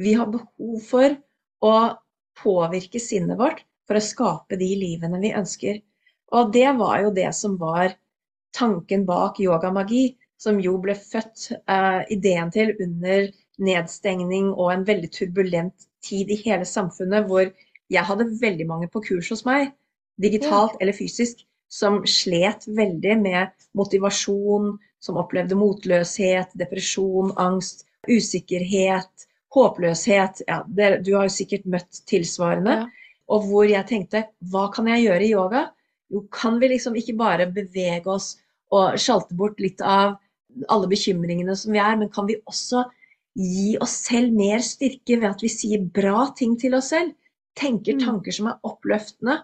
Vi har behov for å påvirke sinnet vårt for å skape de livene vi ønsker. Og det var jo det som var tanken bak yogamagi, som jo ble født uh, ideen til under nedstengning og en veldig turbulent tid i hele samfunnet, hvor jeg hadde veldig mange på kurs hos meg, digitalt eller fysisk, som slet veldig med motivasjon, som opplevde motløshet, depresjon, angst, usikkerhet, håpløshet. Ja, det, du har jo sikkert møtt tilsvarende. Ja. Og hvor jeg tenkte hva kan jeg gjøre i yoga? Jo, kan vi liksom ikke bare bevege oss og sjalte bort litt av alle bekymringene som vi er, men kan vi også gi oss selv mer styrke ved at vi sier bra ting til oss selv? Tenker mm. tanker som er oppløftende.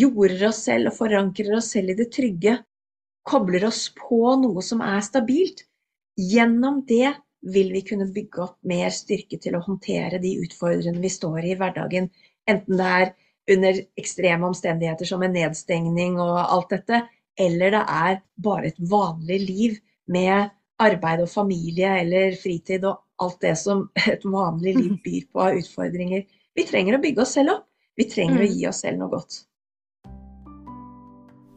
Jorder oss selv og forankrer oss selv i det trygge. Kobler oss på noe som er stabilt. Gjennom det vil vi kunne bygge opp mer styrke til å håndtere de utfordrende vi står i i hverdagen. Enten det er under ekstreme omstendigheter som en nedstengning og alt dette, eller det er bare et vanlig liv med arbeid og familie eller fritid og alt det som et vanlig liv byr på av utfordringer. Vi trenger å bygge oss selv opp. Vi trenger mm. å gi oss selv noe godt.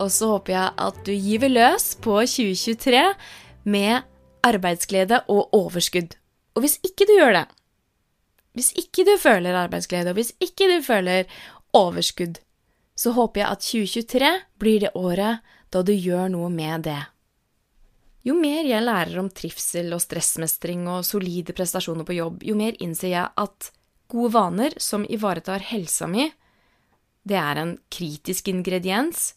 og så håper jeg at du gyver løs på 2023 med arbeidsglede og overskudd. Og hvis ikke du gjør det, hvis ikke du føler arbeidsglede, og hvis ikke du føler overskudd, så håper jeg at 2023 blir det året da du gjør noe med det. Jo mer jeg lærer om trivsel og stressmestring og solide prestasjoner på jobb, jo mer innser jeg at gode vaner som ivaretar helsa mi, det er en kritisk ingrediens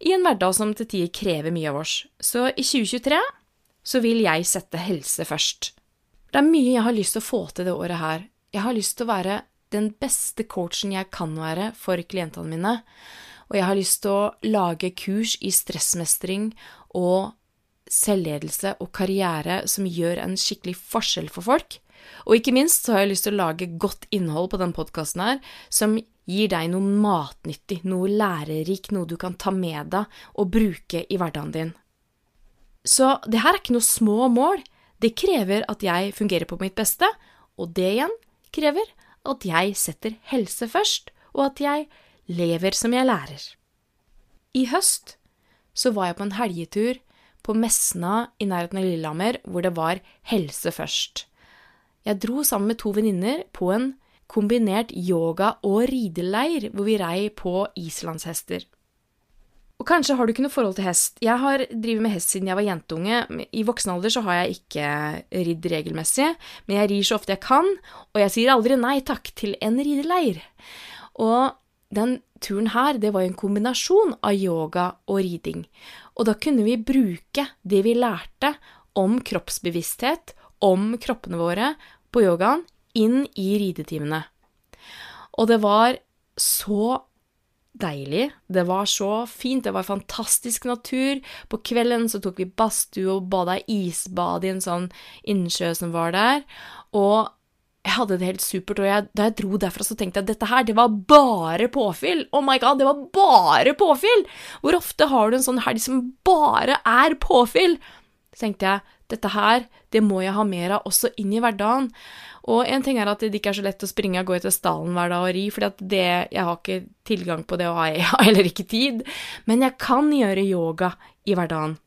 i en hverdag som til tider krever mye av oss. Så i 2023 så vil jeg sette helse først. Det er mye jeg har lyst til å få til det året her, jeg har lyst til å være den beste coachen jeg kan være for klientene mine, og jeg har lyst til å lage kurs i stressmestring og selvledelse og karriere som gjør en skikkelig forskjell for folk. Og ikke minst så har jeg lyst til å lage godt innhold på denne podkasten her, som gir deg noe matnyttig, noe lærerik, noe du kan ta med deg og bruke i hverdagen din. Så det her er ikke noe små mål. Det krever at jeg fungerer på mitt beste, og det igjen krever at jeg setter helse først, og at jeg lever som jeg lærer. I høst så var jeg på en helgetur på Mesna i nærheten av Lillehammer, hvor det var helse først. Jeg dro sammen med to venninner på en kombinert yoga- og rideleir, hvor vi rei på islandshester. Og kanskje har du ikke noe forhold til hest. Jeg har drevet med hest siden jeg var jentunge. I voksen alder så har jeg ikke ridd regelmessig, men jeg rir så ofte jeg kan, og jeg sier aldri nei takk til en rideleir. Og den turen her, det var en kombinasjon av yoga og riding. Og da kunne vi bruke det vi lærte om kroppsbevissthet, om kroppene våre, på yogaen, inn i ridetimene. Og det var så deilig. Det var så fint, det var fantastisk natur. På kvelden så tok vi badstue og bada isbad i en sånn innsjø som var der. Og jeg hadde det helt supert, og jeg, da jeg dro derfra, så tenkte jeg at dette her, det var bare påfyll! Oh my god, det var bare påfyll! Hvor ofte har du en sånn helg som bare er påfyll? Så tenkte jeg, dette her, det må jeg ha mer av også inn i hverdagen. Og en ting er at det ikke er så lett å springe og gå etter stallen hver dag og ri, for jeg har ikke tilgang på det, og jeg har heller ikke tid. Men jeg kan gjøre yoga i hverdagen.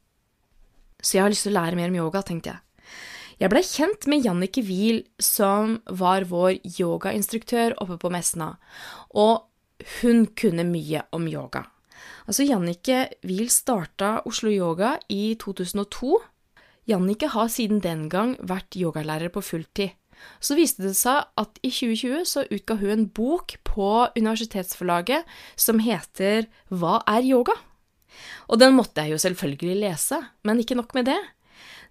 Så jeg har lyst til å lære mer om yoga, tenkte jeg. Jeg blei kjent med Jannike Wiel, som var vår yogainstruktør oppe på Mesna, og hun kunne mye om yoga. Altså, Jannike Wiel starta Oslo Yoga i 2002. Jannike har siden den gang vært yogalærer på fulltid. Så viste det seg at i 2020 så utga hun en bok på universitetsforlaget som heter Hva er yoga? Og den måtte jeg jo selvfølgelig lese, men ikke nok med det.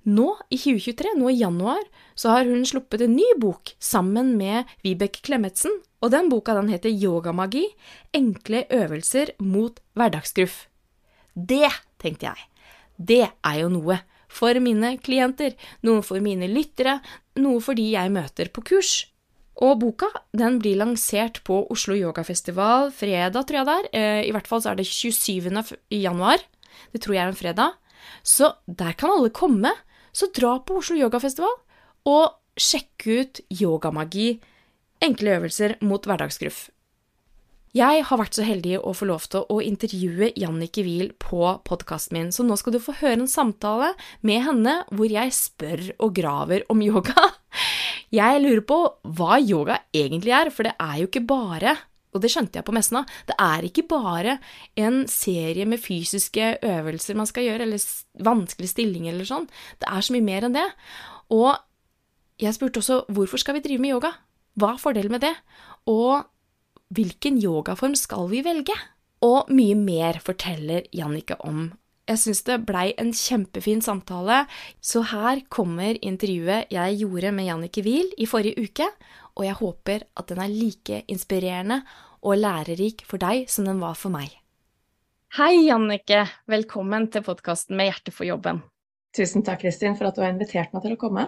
Nå i 2023, nå i januar, så har hun sluppet en ny bok sammen med Vibeke Klemetsen, og den boka den heter Yogamagi – enkle øvelser mot hverdagsgruff. Det, tenkte jeg, det er jo noe for mine klienter, noe for mine lyttere, noe for de jeg møter på kurs. Og boka den blir lansert på Oslo Yogafestival fredag, tror jeg det er. Eh, I hvert fall så er det 27. januar. Det tror jeg er en fredag. Så der kan alle komme. Så dra på Oslo Yogafestival og sjekk ut yogamagi, enkle øvelser mot hverdagsgruff. Jeg har vært så heldig å få lov til å intervjue Jannicke Wiel på podkasten min, så nå skal du få høre en samtale med henne hvor jeg spør og graver om yoga. Jeg lurer på hva yoga egentlig er, for det er jo ikke bare og det skjønte jeg på messen òg. Det er ikke bare en serie med fysiske øvelser man skal gjøre, eller vanskelige stillinger eller sånn. Det er så mye mer enn det. Og jeg spurte også hvorfor skal vi drive med yoga? Hva er fordelen med det? Og hvilken yogaform skal vi velge? Og mye mer forteller Jannicke om. Jeg syns det blei en kjempefin samtale, så her kommer intervjuet jeg gjorde med Jannicke Wiel i forrige uke, og jeg håper at den er like inspirerende og lærerik for deg som den var for meg. Hei, Jannicke. Velkommen til podkasten Med hjerte for jobben. Tusen takk, Kristin, for at du har invitert meg til å komme.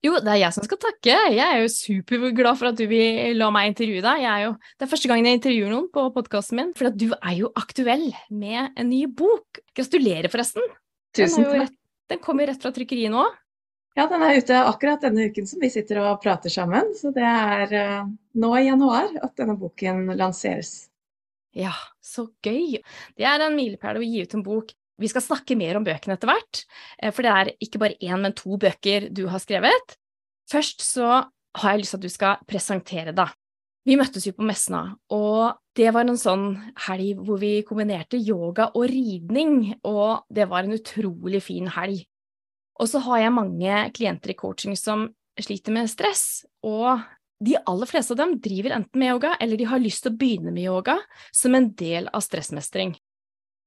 Jo, det er jeg som skal takke. Jeg er jo superglad for at du vil la meg intervjue deg. Jo, det er første gangen jeg intervjuer noen på podkasten min, for du er jo aktuell med en ny bok. Gratulerer, forresten. Tusen takk. Den, den kommer rett fra trykkeriet nå. Ja, den er ute akkurat denne uken som vi sitter og prater sammen. Så det er uh, nå i januar at denne boken lanseres. Ja, så gøy. Det er en milepæl å gi ut en bok. Vi skal snakke mer om bøkene etter hvert, eh, for det er ikke bare én, men to bøker du har skrevet. Først så har jeg lyst til at du skal presentere deg. Vi møttes jo på Mesna, og det var en sånn helg hvor vi kombinerte yoga og ridning, og det var en utrolig fin helg. Og så har jeg mange klienter i coaching som sliter med stress, og de aller fleste av dem driver enten med yoga, eller de har lyst til å begynne med yoga som en del av stressmestring.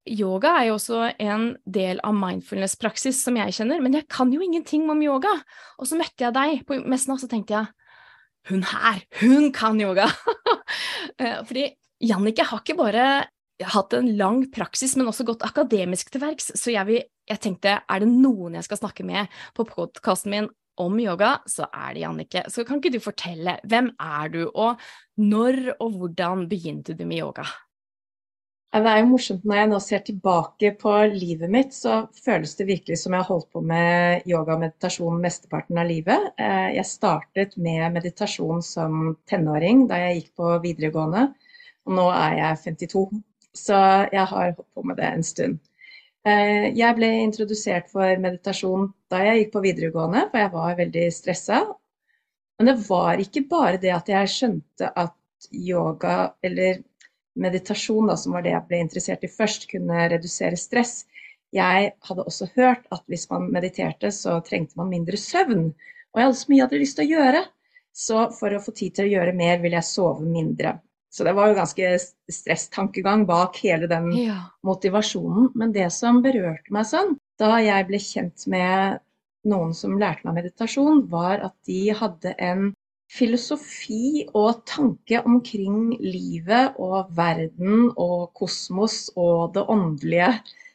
Yoga er jo også en del av mindfulness-praksis som jeg kjenner, men jeg kan jo ingenting om yoga. Og så møtte jeg deg på messen, og så tenkte jeg hun her, hun kan yoga! Eh, fordi Jannicke har ikke bare hatt en lang praksis, men også gått akademisk til verks. Så jeg, vil, jeg, tenkte, er det noen jeg skal snakke med på podkasten min om yoga, så er det Jannicke. Så kan ikke du fortelle, hvem er du, og når og hvordan begynte du med yoga? Det er jo morsomt når jeg nå ser tilbake på livet mitt, så føles det virkelig som jeg har holdt på med yoga og meditasjon mesteparten av livet. Eh, jeg startet med meditasjon som tenåring da jeg gikk på videregående, og nå er jeg 52. Så jeg har holdt på med det en stund. Eh, jeg ble introdusert for meditasjon da jeg gikk på videregående, for jeg var veldig stressa. Men det var ikke bare det at jeg skjønte at yoga, eller meditasjon, da, som var det jeg ble interessert i først, kunne redusere stress. Jeg hadde også hørt at hvis man mediterte, så trengte man mindre søvn. Og jeg hadde så mye jeg hadde lyst til å gjøre. Så for å få tid til å gjøre mer, ville jeg sove mindre. Så det var jo ganske stresstankegang bak hele den ja. motivasjonen. Men det som berørte meg sånn, da jeg ble kjent med noen som lærte meg meditasjon, var at de hadde en filosofi og tanke omkring livet og verden og kosmos og det åndelige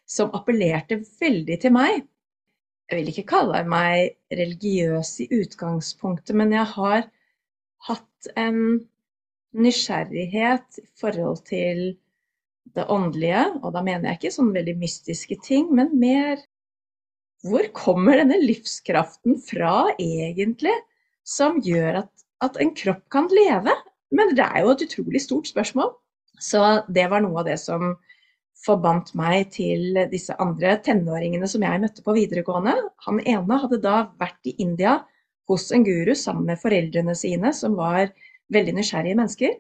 som appellerte veldig til meg. Jeg vil ikke kalle meg religiøs i utgangspunktet, men jeg har hatt en nysgjerrighet i forhold til det åndelige, og da mener jeg ikke sånne veldig mystiske ting, men mer hvor kommer denne livskraften fra egentlig, som gjør at, at en kropp kan leve? Men det er jo et utrolig stort spørsmål. Så det var noe av det som forbandt meg til disse andre tenåringene som jeg møtte på videregående. Han ene hadde da vært i India hos en guru sammen med foreldrene sine, som var veldig nysgjerrige mennesker.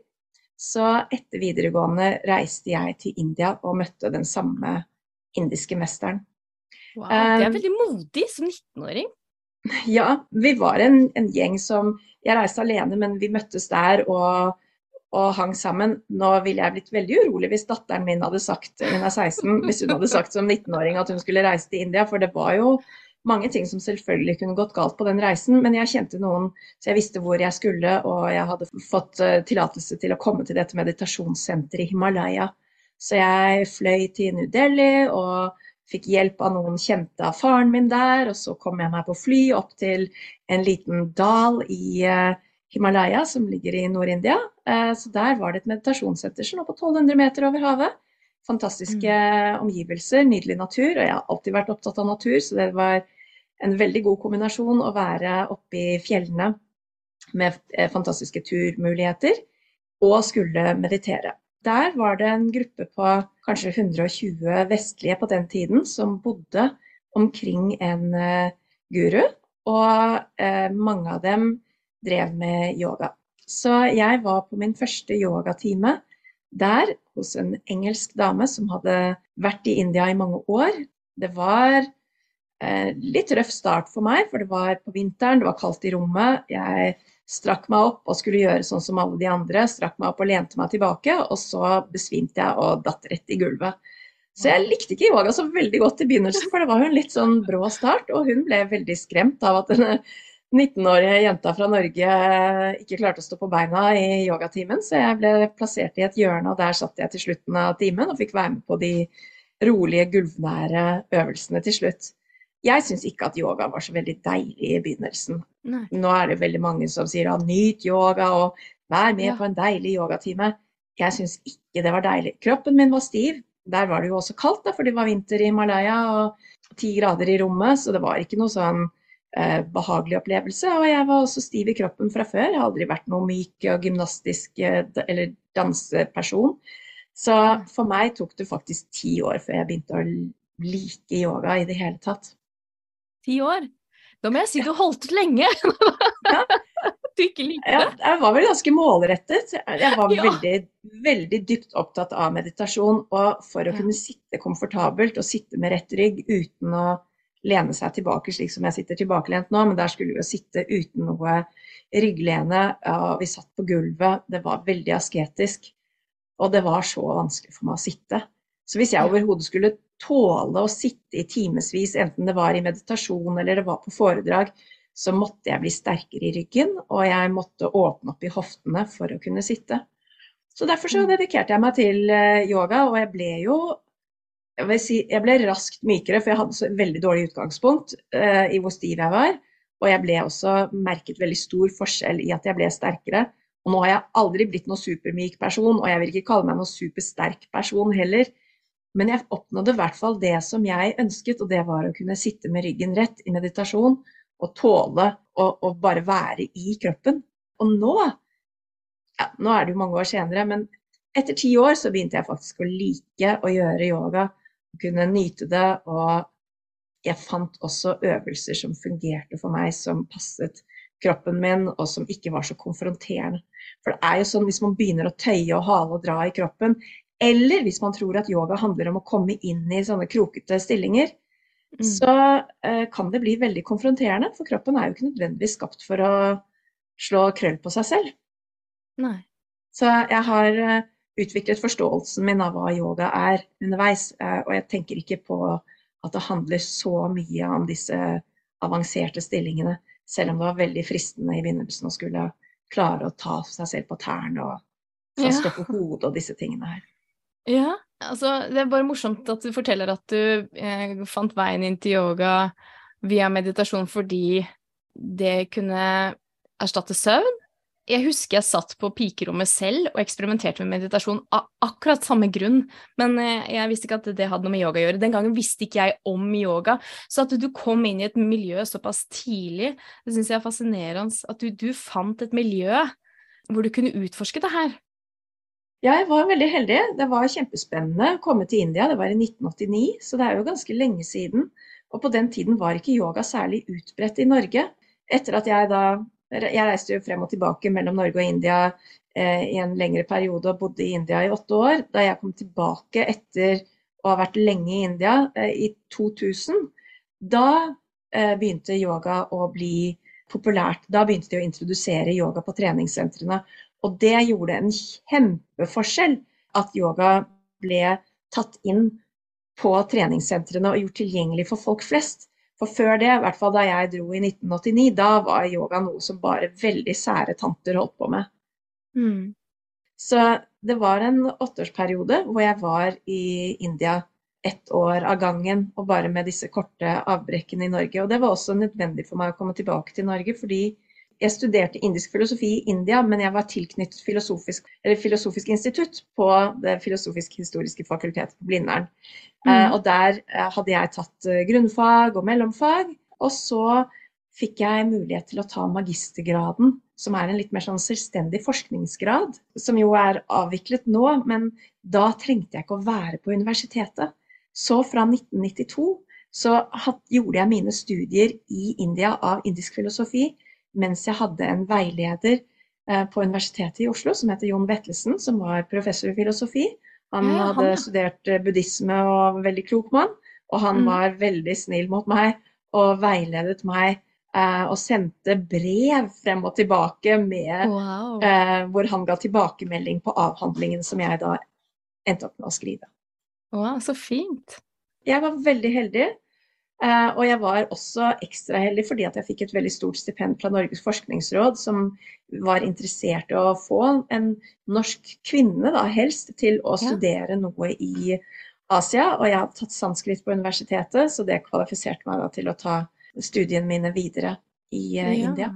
Så etter videregående reiste jeg til India og møtte den samme indiske mesteren. Wow, det er eh, veldig modig som 19-åring. Ja, vi var en, en, gjeng som Jeg reiste alene, men vi møttes der og, og hang sammen. Nå ville jeg blitt veldig urolig hvis datteren min hadde sagt hun er 16, hvis hun hadde sagt som 19-åring at hun skulle reise til India, for det var jo mange ting som selvfølgelig kunne gått galt på den reisen, men jeg kjente noen, så jeg visste hvor jeg skulle, og jeg hadde fått uh, tillatelse til å komme til dette meditasjonssenteret i Himalaya. Så jeg fløy til New Delhi og fikk hjelp av noen kjente av faren min der, og så kom jeg meg på fly opp til en liten dal i uh, Himalaya som ligger i Nord-India. Uh, så der var det et meditasjonssenter som lå på 1200 meter over havet. Fantastiske mm. omgivelser, nydelig natur. Og jeg har alltid vært opptatt av natur, så det var en veldig god kombinasjon å være oppe i fjellene med eh, fantastiske turmuligheter og skulle meditere. Der var det en gruppe på kanskje 120 vestlige på den tiden som bodde omkring en uh, guru, og uh, mange av dem drev med yoga. Så jeg var på min første yogatime der hos en engelsk dame som hadde vært i India i mange år. Det var eh, litt røff start for meg, for det var på vinteren, det var kaldt i rommet. Jeg strakk meg opp og skulle gjøre sånn som alle de andre. Strakk meg opp og lente meg tilbake, og så besvimte jeg og datt rett i gulvet. Så jeg likte ikke yoga så veldig godt i begynnelsen, for det var jo en litt sånn brå start. Og hun ble veldig skremt av at denne 19-årige jenta fra Norge ikke klarte å stå på beina i yogatimen, så jeg ble plassert i et hjørne, og der satt jeg til slutten av timen og fikk være med på de rolige, gulvnære øvelsene til slutt. Jeg syns ikke at yoga var så veldig deilig i begynnelsen. Nei. Nå er det veldig mange som sier nyt yoga og vær med ja. på en deilig yogatime. Jeg syns ikke det var deilig. Kroppen min var stiv. Der var det jo også kaldt, da, for det var vinter i Malaya og ti grader i rommet, så det var ikke noe sånn eh, behagelig opplevelse. Og jeg var også stiv i kroppen fra før. Jeg har aldri vært noe myk og gymnastisk eh, eller danseperson. Så for meg tok det faktisk ti år før jeg begynte å like yoga i det hele tatt. Ti år? Da må jeg si du holdt ut lenge. ja. Du ikke likte det. Ja, jeg var vel ganske målrettet. Jeg var ja. veldig, veldig dypt opptatt av meditasjon. Og for å kunne sitte komfortabelt og sitte med rett rygg uten å lene seg tilbake slik som jeg sitter tilbakelent nå, men der skulle vi jo sitte uten noe rygglene. Og vi satt på gulvet, det var veldig asketisk. Og det var så vanskelig for meg å sitte. Så hvis jeg overhodet skulle tåle å sitte i timevis, enten det var i meditasjon eller det var på foredrag, så måtte jeg bli sterkere i ryggen, og jeg måtte åpne opp i hoftene for å kunne sitte. Så derfor så mm. dedikerte jeg meg til eh, yoga, og jeg ble jo jeg, si, jeg ble raskt mykere, for jeg hadde så veldig dårlig utgangspunkt uh, i hvor stiv jeg var. Og jeg ble også merket veldig stor forskjell i at jeg ble sterkere. Og nå har jeg aldri blitt noen supermyk person, og jeg vil ikke kalle meg noen supersterk person heller. Men jeg oppnådde i hvert fall det som jeg ønsket, og det var å kunne sitte med ryggen rett i meditasjon og tåle å bare være i kroppen. Og nå, ja, nå er det jo mange år senere, men etter ti år så begynte jeg faktisk å like å gjøre yoga kunne nyte det. Og jeg fant også øvelser som fungerte for meg, som passet kroppen min, og som ikke var så konfronterende. For det er jo sånn hvis man begynner å tøye og hale og dra i kroppen, eller hvis man tror at yoga handler om å komme inn i sånne krokete stillinger, mm. så uh, kan det bli veldig konfronterende. For kroppen er jo ikke nødvendigvis skapt for å slå krøll på seg selv. Nei. Så jeg har uh, utviklet forståelsen min av hva yoga er underveis. Eh, og jeg tenker ikke på at det handler så mye om disse avanserte stillingene, selv om det var veldig fristende i begynnelsen å skulle klare å ta seg selv på tærne og ja. stå på hodet og disse tingene her. Ja, altså det er bare morsomt at du forteller at du eh, fant veien inn til yoga via meditasjon fordi det kunne erstatte søvn, jeg husker jeg satt på pikerommet selv og eksperimenterte med meditasjon av akkurat samme grunn, men eh, jeg visste ikke at det hadde noe med yoga å gjøre. Den gangen visste ikke jeg om yoga. Så at du kom inn i et miljø såpass tidlig, det syns jeg er fascinerende. At du, du, fant et miljø hvor du kunne utforske det her. Jeg var veldig heldig. Det var kjempespennende å komme til India. Det var i 1989, så det er jo ganske lenge siden. Og på den tiden var ikke yoga særlig utbredt i Norge. Etter at jeg da jeg reiste jo frem og tilbake mellom Norge og India eh, i en lengre periode og bodde i India i åtte år. Da jeg kom tilbake etter å ha vært lenge i India, eh, i 2000, da eh, begynte yoga å bli populært. Da begynte de å introdusere yoga på treningssentrene. Og det gjorde en kjempeforskjell at yoga ble tatt inn på treningssentrene og gjort tilgjengelig for folk flest. For før det, i hvert fall da jeg dro i 1989, da var yoga noe som bare veldig sære tanter holdt på med. Mm. Så det var en åtteårsperiode hvor jeg var i India ett år av gangen, og bare med disse korte avbrekkene i Norge. Og det var også nødvendig for meg å komme tilbake til Norge, fordi jeg studerte indisk filosofi i India, men jeg var tilknyttet filosofisk, filosofisk institutt på Det filosofisk-historiske fakultetet på Blindern. Mm. Eh, og der eh, hadde jeg tatt eh, grunnfag og mellomfag. Og så fikk jeg mulighet til å ta magistergraden, som er en litt mer sånn selvstendig forskningsgrad. Som jo er avviklet nå, men da trengte jeg ikke å være på universitetet. Så fra 1992 så had, gjorde jeg mine studier i India av indisk filosofi mens jeg hadde en veileder eh, på Universitetet i Oslo som heter Jon Vetlesen, som var professor i filosofi. Han Ja, han, hadde ja. studert eh, buddhisme og var en veldig klok mann. Og han Mm. var veldig snill mot meg og veiledet meg eh, og sendte brev frem og tilbake med, Wow. eh, hvor han ga tilbakemelding på avhandlingen som jeg da endte opp med å skrive. wow, så fint. Jeg var veldig heldig. Eh, og jeg var også ekstra heldig fordi at jeg fikk et veldig stort stipend fra Norges forskningsråd, som var interessert i å få en norsk kvinne, da helst, til å studere noe i Asia. Og jeg hadde tatt sanskrit på universitetet, så det kvalifiserte meg da til å ta studiene mine videre i eh, Ja. India.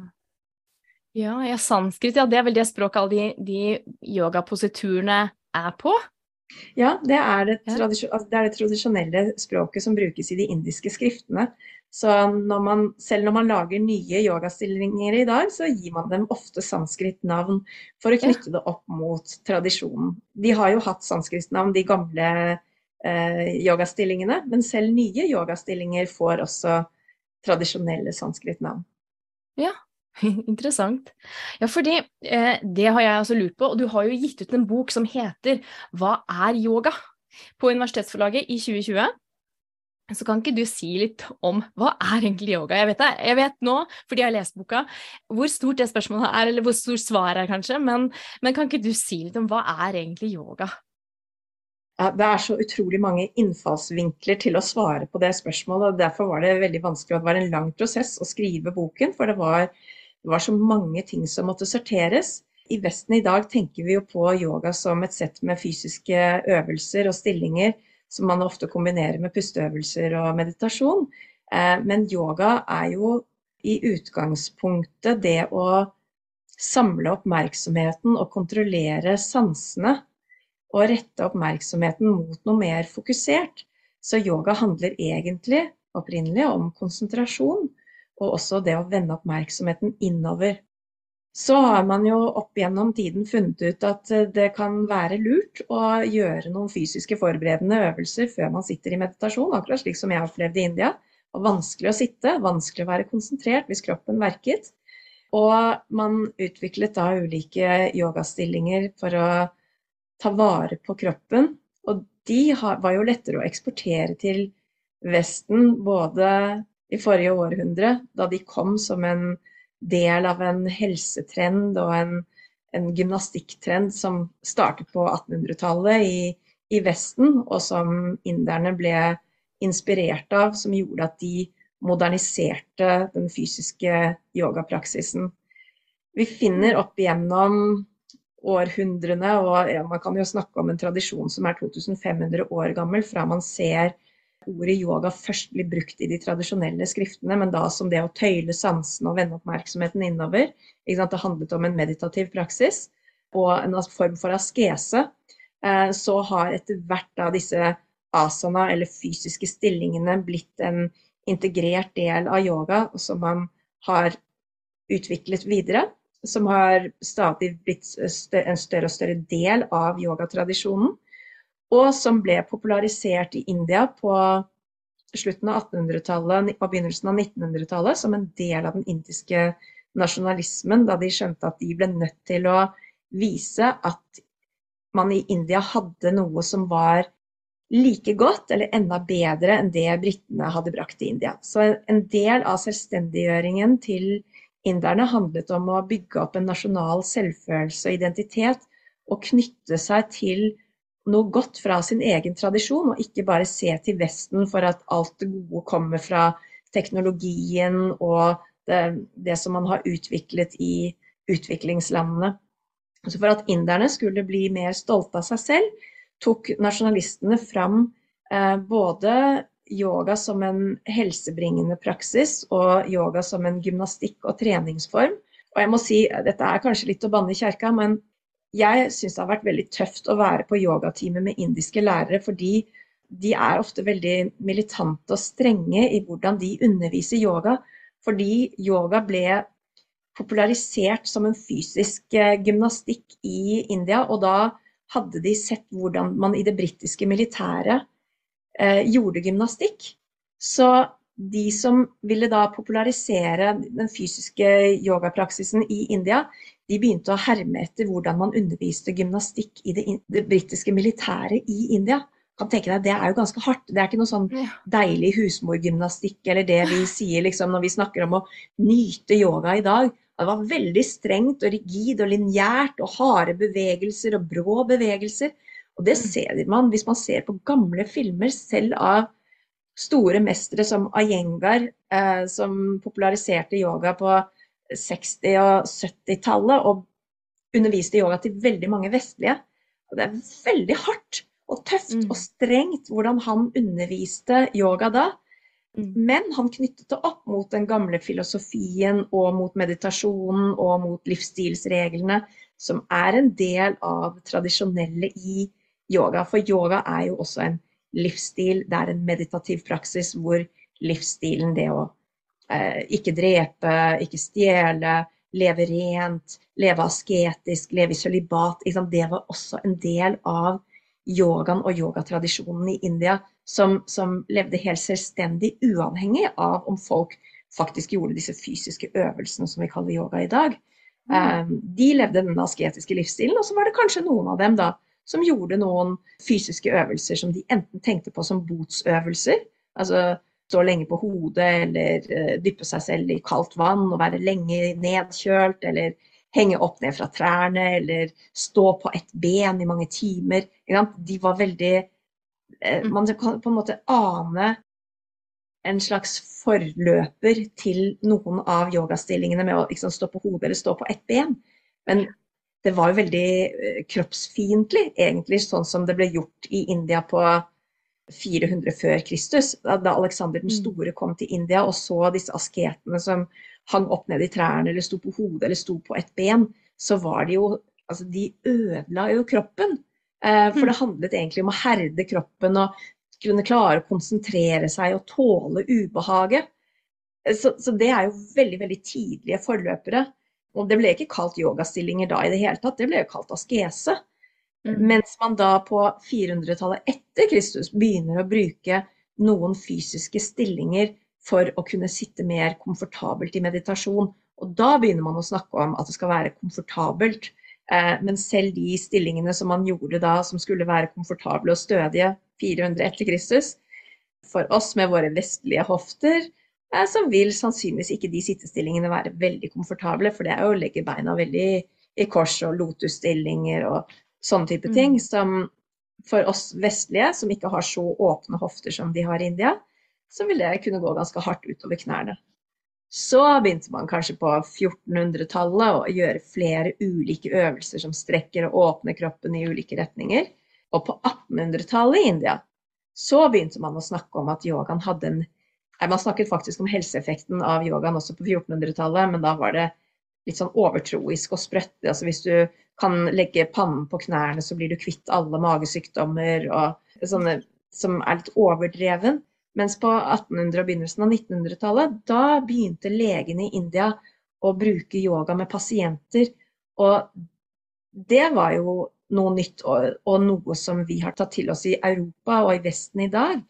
Ja, ja, sanskrit, ja, det er vel det språket alle de, de yogapositurene er på? Ja, det er det, altså det er det tradisjonelle språket som brukes i de indiske skriftene. Så når man, selv når man lager nye yogastillinger i dag, så gir man dem ofte sanskrit-navn for å Ja. knytte det opp mot tradisjonen. De har jo hatt sanskrit-navn, de gamle eh, yogastillingene, men selv nye yogastillinger får også tradisjonelle sanskrit-navn. Interessant. Ja, fordi eh, det har jeg også lurt på, og du har jo gitt ut en bok som heter Hva er yoga? på Universitetsforlaget i 2020. Så kan ikke du si litt om hva er egentlig yoga? Jeg vet, det, jeg vet nå, fordi jeg har lest boka, hvor stort det spørsmålet er, eller hvor stort svaret er kanskje, men, men kan ikke du si litt om hva er egentlig yoga? Det er så utrolig mange innfallsvinkler til å svare på det spørsmålet. og Derfor var det veldig vanskelig, og det var en lang prosess å skrive boken. For det var, det var så mange ting som måtte sorteres. I Vesten i dag tenker vi jo på yoga som et sett med fysiske øvelser og stillinger som man ofte kombinerer med pusteøvelser og meditasjon. Eh, Men yoga er jo i utgangspunktet det å samle oppmerksomheten og kontrollere sansene og rette oppmerksomheten mot noe mer fokusert. Så yoga handler egentlig opprinnelig om konsentrasjon, og også det å vende oppmerksomheten innover. Så har man jo opp gjennom tiden funnet ut at eh, det kan være lurt å gjøre noen fysiske forberedende øvelser før man sitter i meditasjon, akkurat slik som jeg opplevde i India. Det var vanskelig å sitte, vanskelig å være konsentrert hvis kroppen verket. Og man utviklet da ulike yogastillinger for å ta vare på kroppen. Og de var jo lettere å eksportere til Vesten både i forrige århundre, da de kom som en del av en helsetrend og en, en gymnastikktrend som startet på 1800-tallet i, i Vesten, og som inderne ble inspirert av, som gjorde at de moderniserte den fysiske yogapraksisen. Vi finner opp igjennom århundrene, og man kan jo snakke om en tradisjon som er 2500 år gammel, fra man ser ordet yoga først blir brukt i de tradisjonelle skriftene, men da som det å tøyle sansene og vende oppmerksomheten innover. Det handlet om en meditativ praksis og en form for askese. Eh, Så har etter hvert da disse asana, eller fysiske stillingene, blitt en integrert del av yoga, som man har utviklet videre. Som har stadig blitt en større og større del av yogatradisjonen og som ble popularisert i India på slutten av 1800-tallet og begynnelsen av 1900-tallet som en del av den indiske nasjonalismen, da de skjønte at de ble nødt til å vise at man i India hadde noe som var like godt eller enda bedre enn det britene hadde brakt til India. Så en del av selvstendiggjøringen til inderne handlet om å bygge opp en nasjonal selvfølelse og identitet, og knytte seg til noe godt fra sin egen tradisjon, og ikke bare se til Vesten for at alt det gode kommer fra teknologien og det, det som man har utviklet i utviklingslandene. Så for at inderne skulle bli mer stolte av seg selv, tok nasjonalistene fram eh, både yoga som en helsebringende praksis og yoga som en gymnastikk- og treningsform. Og jeg må si, dette er kanskje litt å banne i kjerka, men jeg syns det har vært veldig tøft å være på yogatime med indiske lærere, fordi de er ofte veldig militante og strenge i hvordan de underviser yoga. Fordi yoga ble popularisert som en fysisk eh, gymnastikk i India. Og da hadde de sett hvordan man i det britiske militæret eh, gjorde gymnastikk. Så de som ville da popularisere den fysiske yogapraksisen i India, de begynte å herme etter hvordan man underviste gymnastikk i det, det britiske militæret i India. Kan tenke deg, Det er jo ganske hardt. Det er ikke noe sånn deilig husmorgymnastikk eller det vi sier liksom, når vi snakker om å nyte yoga i dag. Det var veldig strengt og rigid og lineært og harde bevegelser og brå bevegelser. Og det mm. ser man hvis man ser på gamle filmer, selv av store mestere som Ayengar, eh, som populariserte yoga på 60- og 70-tallet og underviste yoga til veldig mange vestlige. Og det er veldig hardt og tøft mm. og strengt hvordan han underviste yoga da. Mm. Men han knyttet det opp mot den gamle filosofien og mot meditasjonen og mot livsstilsreglene, som er en del av det tradisjonelle i yoga. For yoga er jo også en livsstil. Det er en meditativ praksis hvor livsstilen, det å ikke drepe, ikke stjele, leve rent, leve asketisk, leve i sølibat, det var også en del av yogaen og yogatradisjonen i India som, som, levde helt selvstendig, uavhengig av om folk faktisk gjorde disse fysiske øvelsene som vi kaller yoga i dag. Mm. Um, de levde den asketiske livsstilen, og så var det kanskje noen av dem da som gjorde noen fysiske øvelser som de enten tenkte på som botsøvelser, altså stå lenge på hodet eller uh, dyppe seg selv i kaldt vann og være lenge nedkjølt, eller henge opp ned fra trærne, eller stå på ett ben i mange timer. De var veldig Eh, mm. Man kan på en måte ane en slags forløper til noen av yogastillingene med å liksom, stå på hodet eller stå på ett ben. Men det var jo veldig eh, kroppsfiendtlig, egentlig, sånn som det ble gjort i India på 400 før Kristus. Da Aleksander den mm. store kom til India og så disse asketene som hang opp ned i trærne eller sto på hodet eller sto på ett ben, så var de jo Altså, de ødela jo kroppen. Eh, for det mm. handlet egentlig om å herde kroppen og kunne klare å konsentrere seg og tåle ubehaget. Eh, så, så, det er jo veldig veldig tidlige forløpere. Og det ble ikke kalt yogastillinger da i det hele tatt, det ble jo kalt askese. Mm. Mens man da på 400-tallet etter Kristus begynner å bruke noen fysiske stillinger for å kunne sitte mer komfortabelt i meditasjon. Og da begynner man å snakke om at det skal være komfortabelt. Eh, men selv de stillingene som man gjorde da, som skulle være komfortable og stødige 400 etter Kristus, for oss med våre vestlige hofter, eh, så vil sannsynligvis ikke de sittestillingene være veldig komfortable, for det er jo å legge beina veldig i kors og lotusstillinger og sånne type mm. ting, som for oss vestlige, som ikke har så åpne hofter som de har i India, så vil det kunne gå ganske hardt utover knærne. Så begynte man kanskje på 1400-tallet å gjøre flere ulike øvelser som strekker og åpner kroppen i ulike retninger. Og på 1800-tallet i India så begynte man å snakke om at yogaen hadde en nei, Man snakket faktisk om helseeffekten av yogaen også på 1400-tallet, men da var det litt sånn overtroisk og sprøtt. Altså hvis du kan legge pannen på knærne, så blir du kvitt alle magesykdommer og sånne som er litt overdreven. Mens på 1800- og begynnelsen av 1900-tallet, da begynte legene i India å bruke yoga med pasienter. Og det var jo noe nytt og, og, noe som vi har tatt til oss i Europa og i Vesten i dag.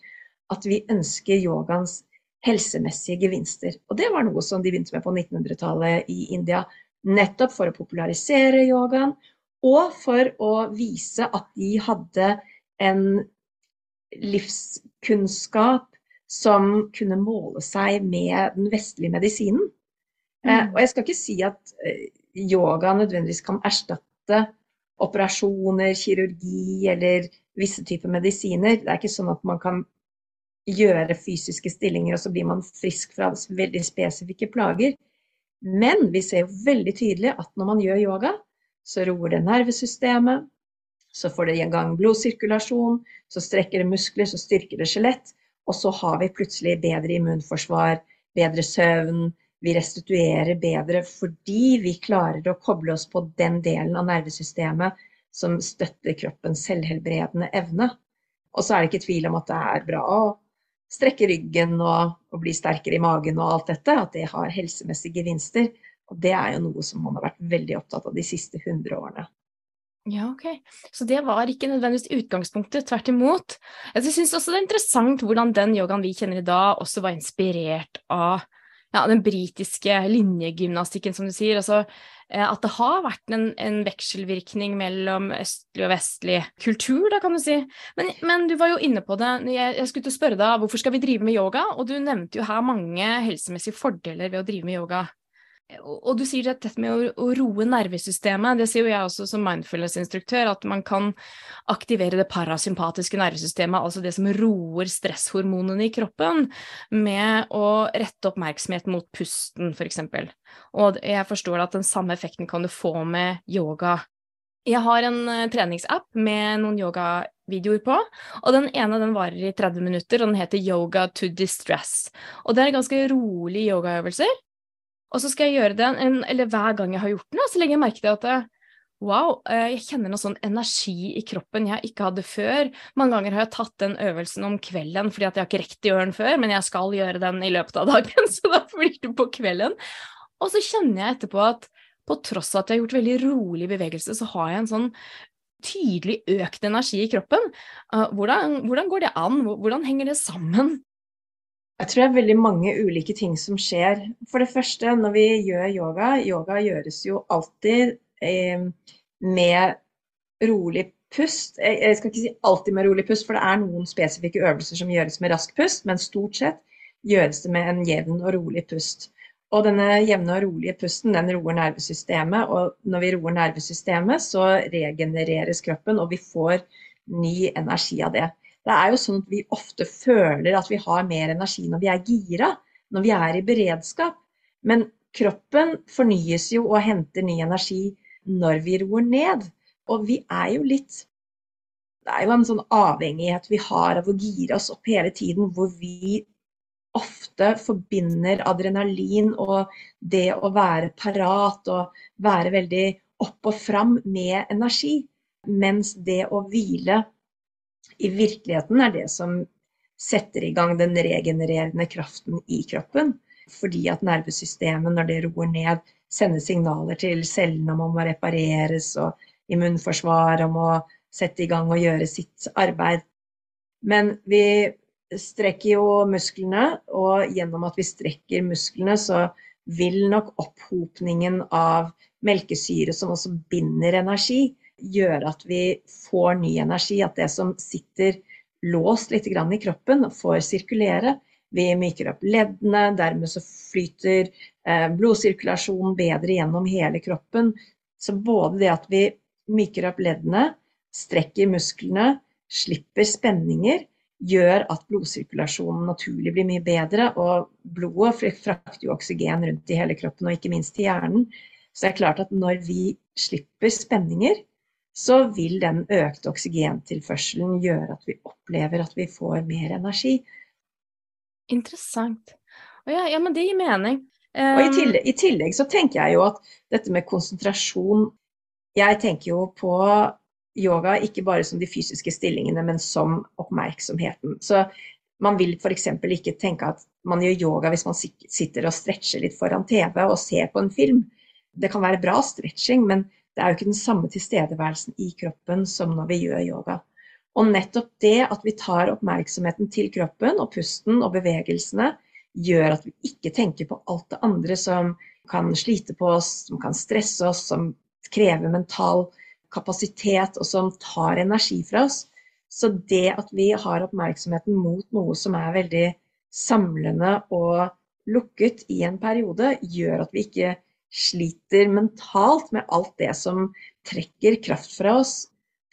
At vi ønsker yogaens helsemessige gevinster. Og det var noe som de begynte med på 1900-tallet i India. Nettopp for å popularisere yogaen, og for å vise at de hadde en livskunnskap som kunne måle seg med den vestlige medisinen. Eh, mm. og jeg skal ikke si at eh, yoga nødvendigvis kan erstatte operasjoner, kirurgi eller visse typer medisiner. Det er ikke sånn at man kan gjøre fysiske stillinger, og så blir man frisk fra veldig spesifikke plager. Men vi ser veldig tydelig at når man gjør yoga, så roer det nervesystemet, så får det i gang blodsirkulasjon, så strekker det muskler, så styrker det skjelett, og så har vi plutselig bedre immunforsvar, bedre søvn, vi restituerer bedre fordi vi klarer å koble oss på den delen av nervesystemet som støtter kroppens selvhelbredende evne. Og så er det ikke tvil om at det er bra å strekke ryggen og, og, bli sterkere i magen og alt dette, at det har helsemessige gevinster. Og det er jo noe som man har vært veldig opptatt av de siste 100 årene. Ja, ok. Så det var ikke nødvendigvis utgangspunktet, tvert imot. Jeg syns også det er interessant hvordan den yogaen vi kjenner i dag, også var inspirert av ja, den britiske linjegymnastikken, som du sier. Altså, at det har vært en, en, vekselvirkning mellom østlig og vestlig kultur, da kan du si. Men, men du var jo inne på det. Jeg, jeg skulle til å spørre deg hvorfor skal vi drive med yoga, og du nevnte jo her mange helsemessige fordeler ved å drive med yoga. Og du sier dette med å, roe nervesystemet. Det sier jo jeg også som mindfulness-instruktør, at man kan aktivere det parasympatiske nervesystemet, altså det som roer stresshormonene i kroppen, med å rette oppmerksomhet mot pusten, f.eks. Og jeg forstår at den samme effekten kan du få med yoga. Jeg har en uh, treningsapp med noen yogavideoer på, og den ene den varer i 30 minutter, og den heter Yoga to Distress. Og det er ganske rolige yogaøvelser og så skal jeg gjøre det, eller hver gang jeg har gjort den, så legger jeg merke til at eh, wow, eh, jeg kjenner noe sånn energi i kroppen jeg ikke hadde før. Mange ganger har jeg tatt den øvelsen om kvelden fordi at jeg har ikke rekt å gjøre den før, men jeg skal gjøre den i løpet av dagen, så da blir det på kvelden. Og så kjenner jeg etterpå at på tross av at jeg har gjort veldig rolig bevegelse, så har jeg en sånn tydelig økt energi i kroppen. Eh, hvordan, hvordan går det an? Hvordan henger det sammen? Jeg tror det er veldig mange ulike ting som skjer. For det første, når vi gjør yoga Yoga gjøres jo alltid eh, med rolig pust. Jeg, skal ikke si alltid med rolig pust, for det er noen spesifikke øvelser som gjøres med rask pust, men stort sett gjøres det med en jevn og rolig pust. Og denne jevne og rolige pusten den roer nervesystemet, og når vi roer nervesystemet, så regenereres kroppen, og vi får ny energi av det. Det er jo sånn at vi ofte føler at vi har mer energi når vi er gira, når vi er i beredskap. Men kroppen fornyes jo og henter ny energi når vi roer ned. Og vi er jo litt Det er jo en sånn avhengighet vi har av å gire oss opp hele tiden, hvor vi ofte forbinder adrenalin og det å være parat og være veldig opp og fram med energi. Mens det å hvile i virkeligheten er det som setter i gang den regenererende kraften i kroppen. Fordi at nervesystemet, når det roer ned, sender signaler til cellene om å repareres, og immunforsvar om å sette i gang og gjøre sitt arbeid. Men vi strekker jo musklene, og gjennom at vi strekker musklene, så vil nok opphopningen av melkesyre, som også binder energi, gjøre at vi får ny energi. At det som sitter låst litt i kroppen, får sirkulere. Vi myker opp leddene, dermed så flyter eh, blodsirkulasjonen bedre gjennom hele kroppen. Så både det at vi myker opp leddene, strekker musklene, slipper spenninger, gjør at blodsirkulasjonen naturlig blir mye bedre. Og blodet frakter jo oksygen rundt i hele kroppen, og ikke minst til hjernen. Så det er klart at når vi slipper spenninger, så vil den økte oksygentilførselen gjøre at vi opplever at vi får mer energi. Interessant. Ja, ja, men det gir mening. Um... Og i tillegg, i tillegg, så tenker jeg jo at dette med konsentrasjon Jeg tenker jo på yoga ikke bare som de fysiske stillingene, men som oppmerksomheten. Så man vil f.eks. ikke tenke at man gjør yoga hvis man sitter og stretcher litt foran TV og ser på en film. Det kan være bra stretching, men det er jo ikke den samme tilstedeværelsen i kroppen som når vi gjør yoga. Og nettopp det at vi tar oppmerksomheten til kroppen og pusten og bevegelsene, gjør at vi ikke tenker på alt det andre som kan slite på oss, som kan stresse oss, som krever mental kapasitet og som tar energi fra oss. Så det at vi har oppmerksomheten mot noe som er veldig samlende og lukket i en periode, gjør at vi ikke sliter mentalt med alt det som trekker kraft fra oss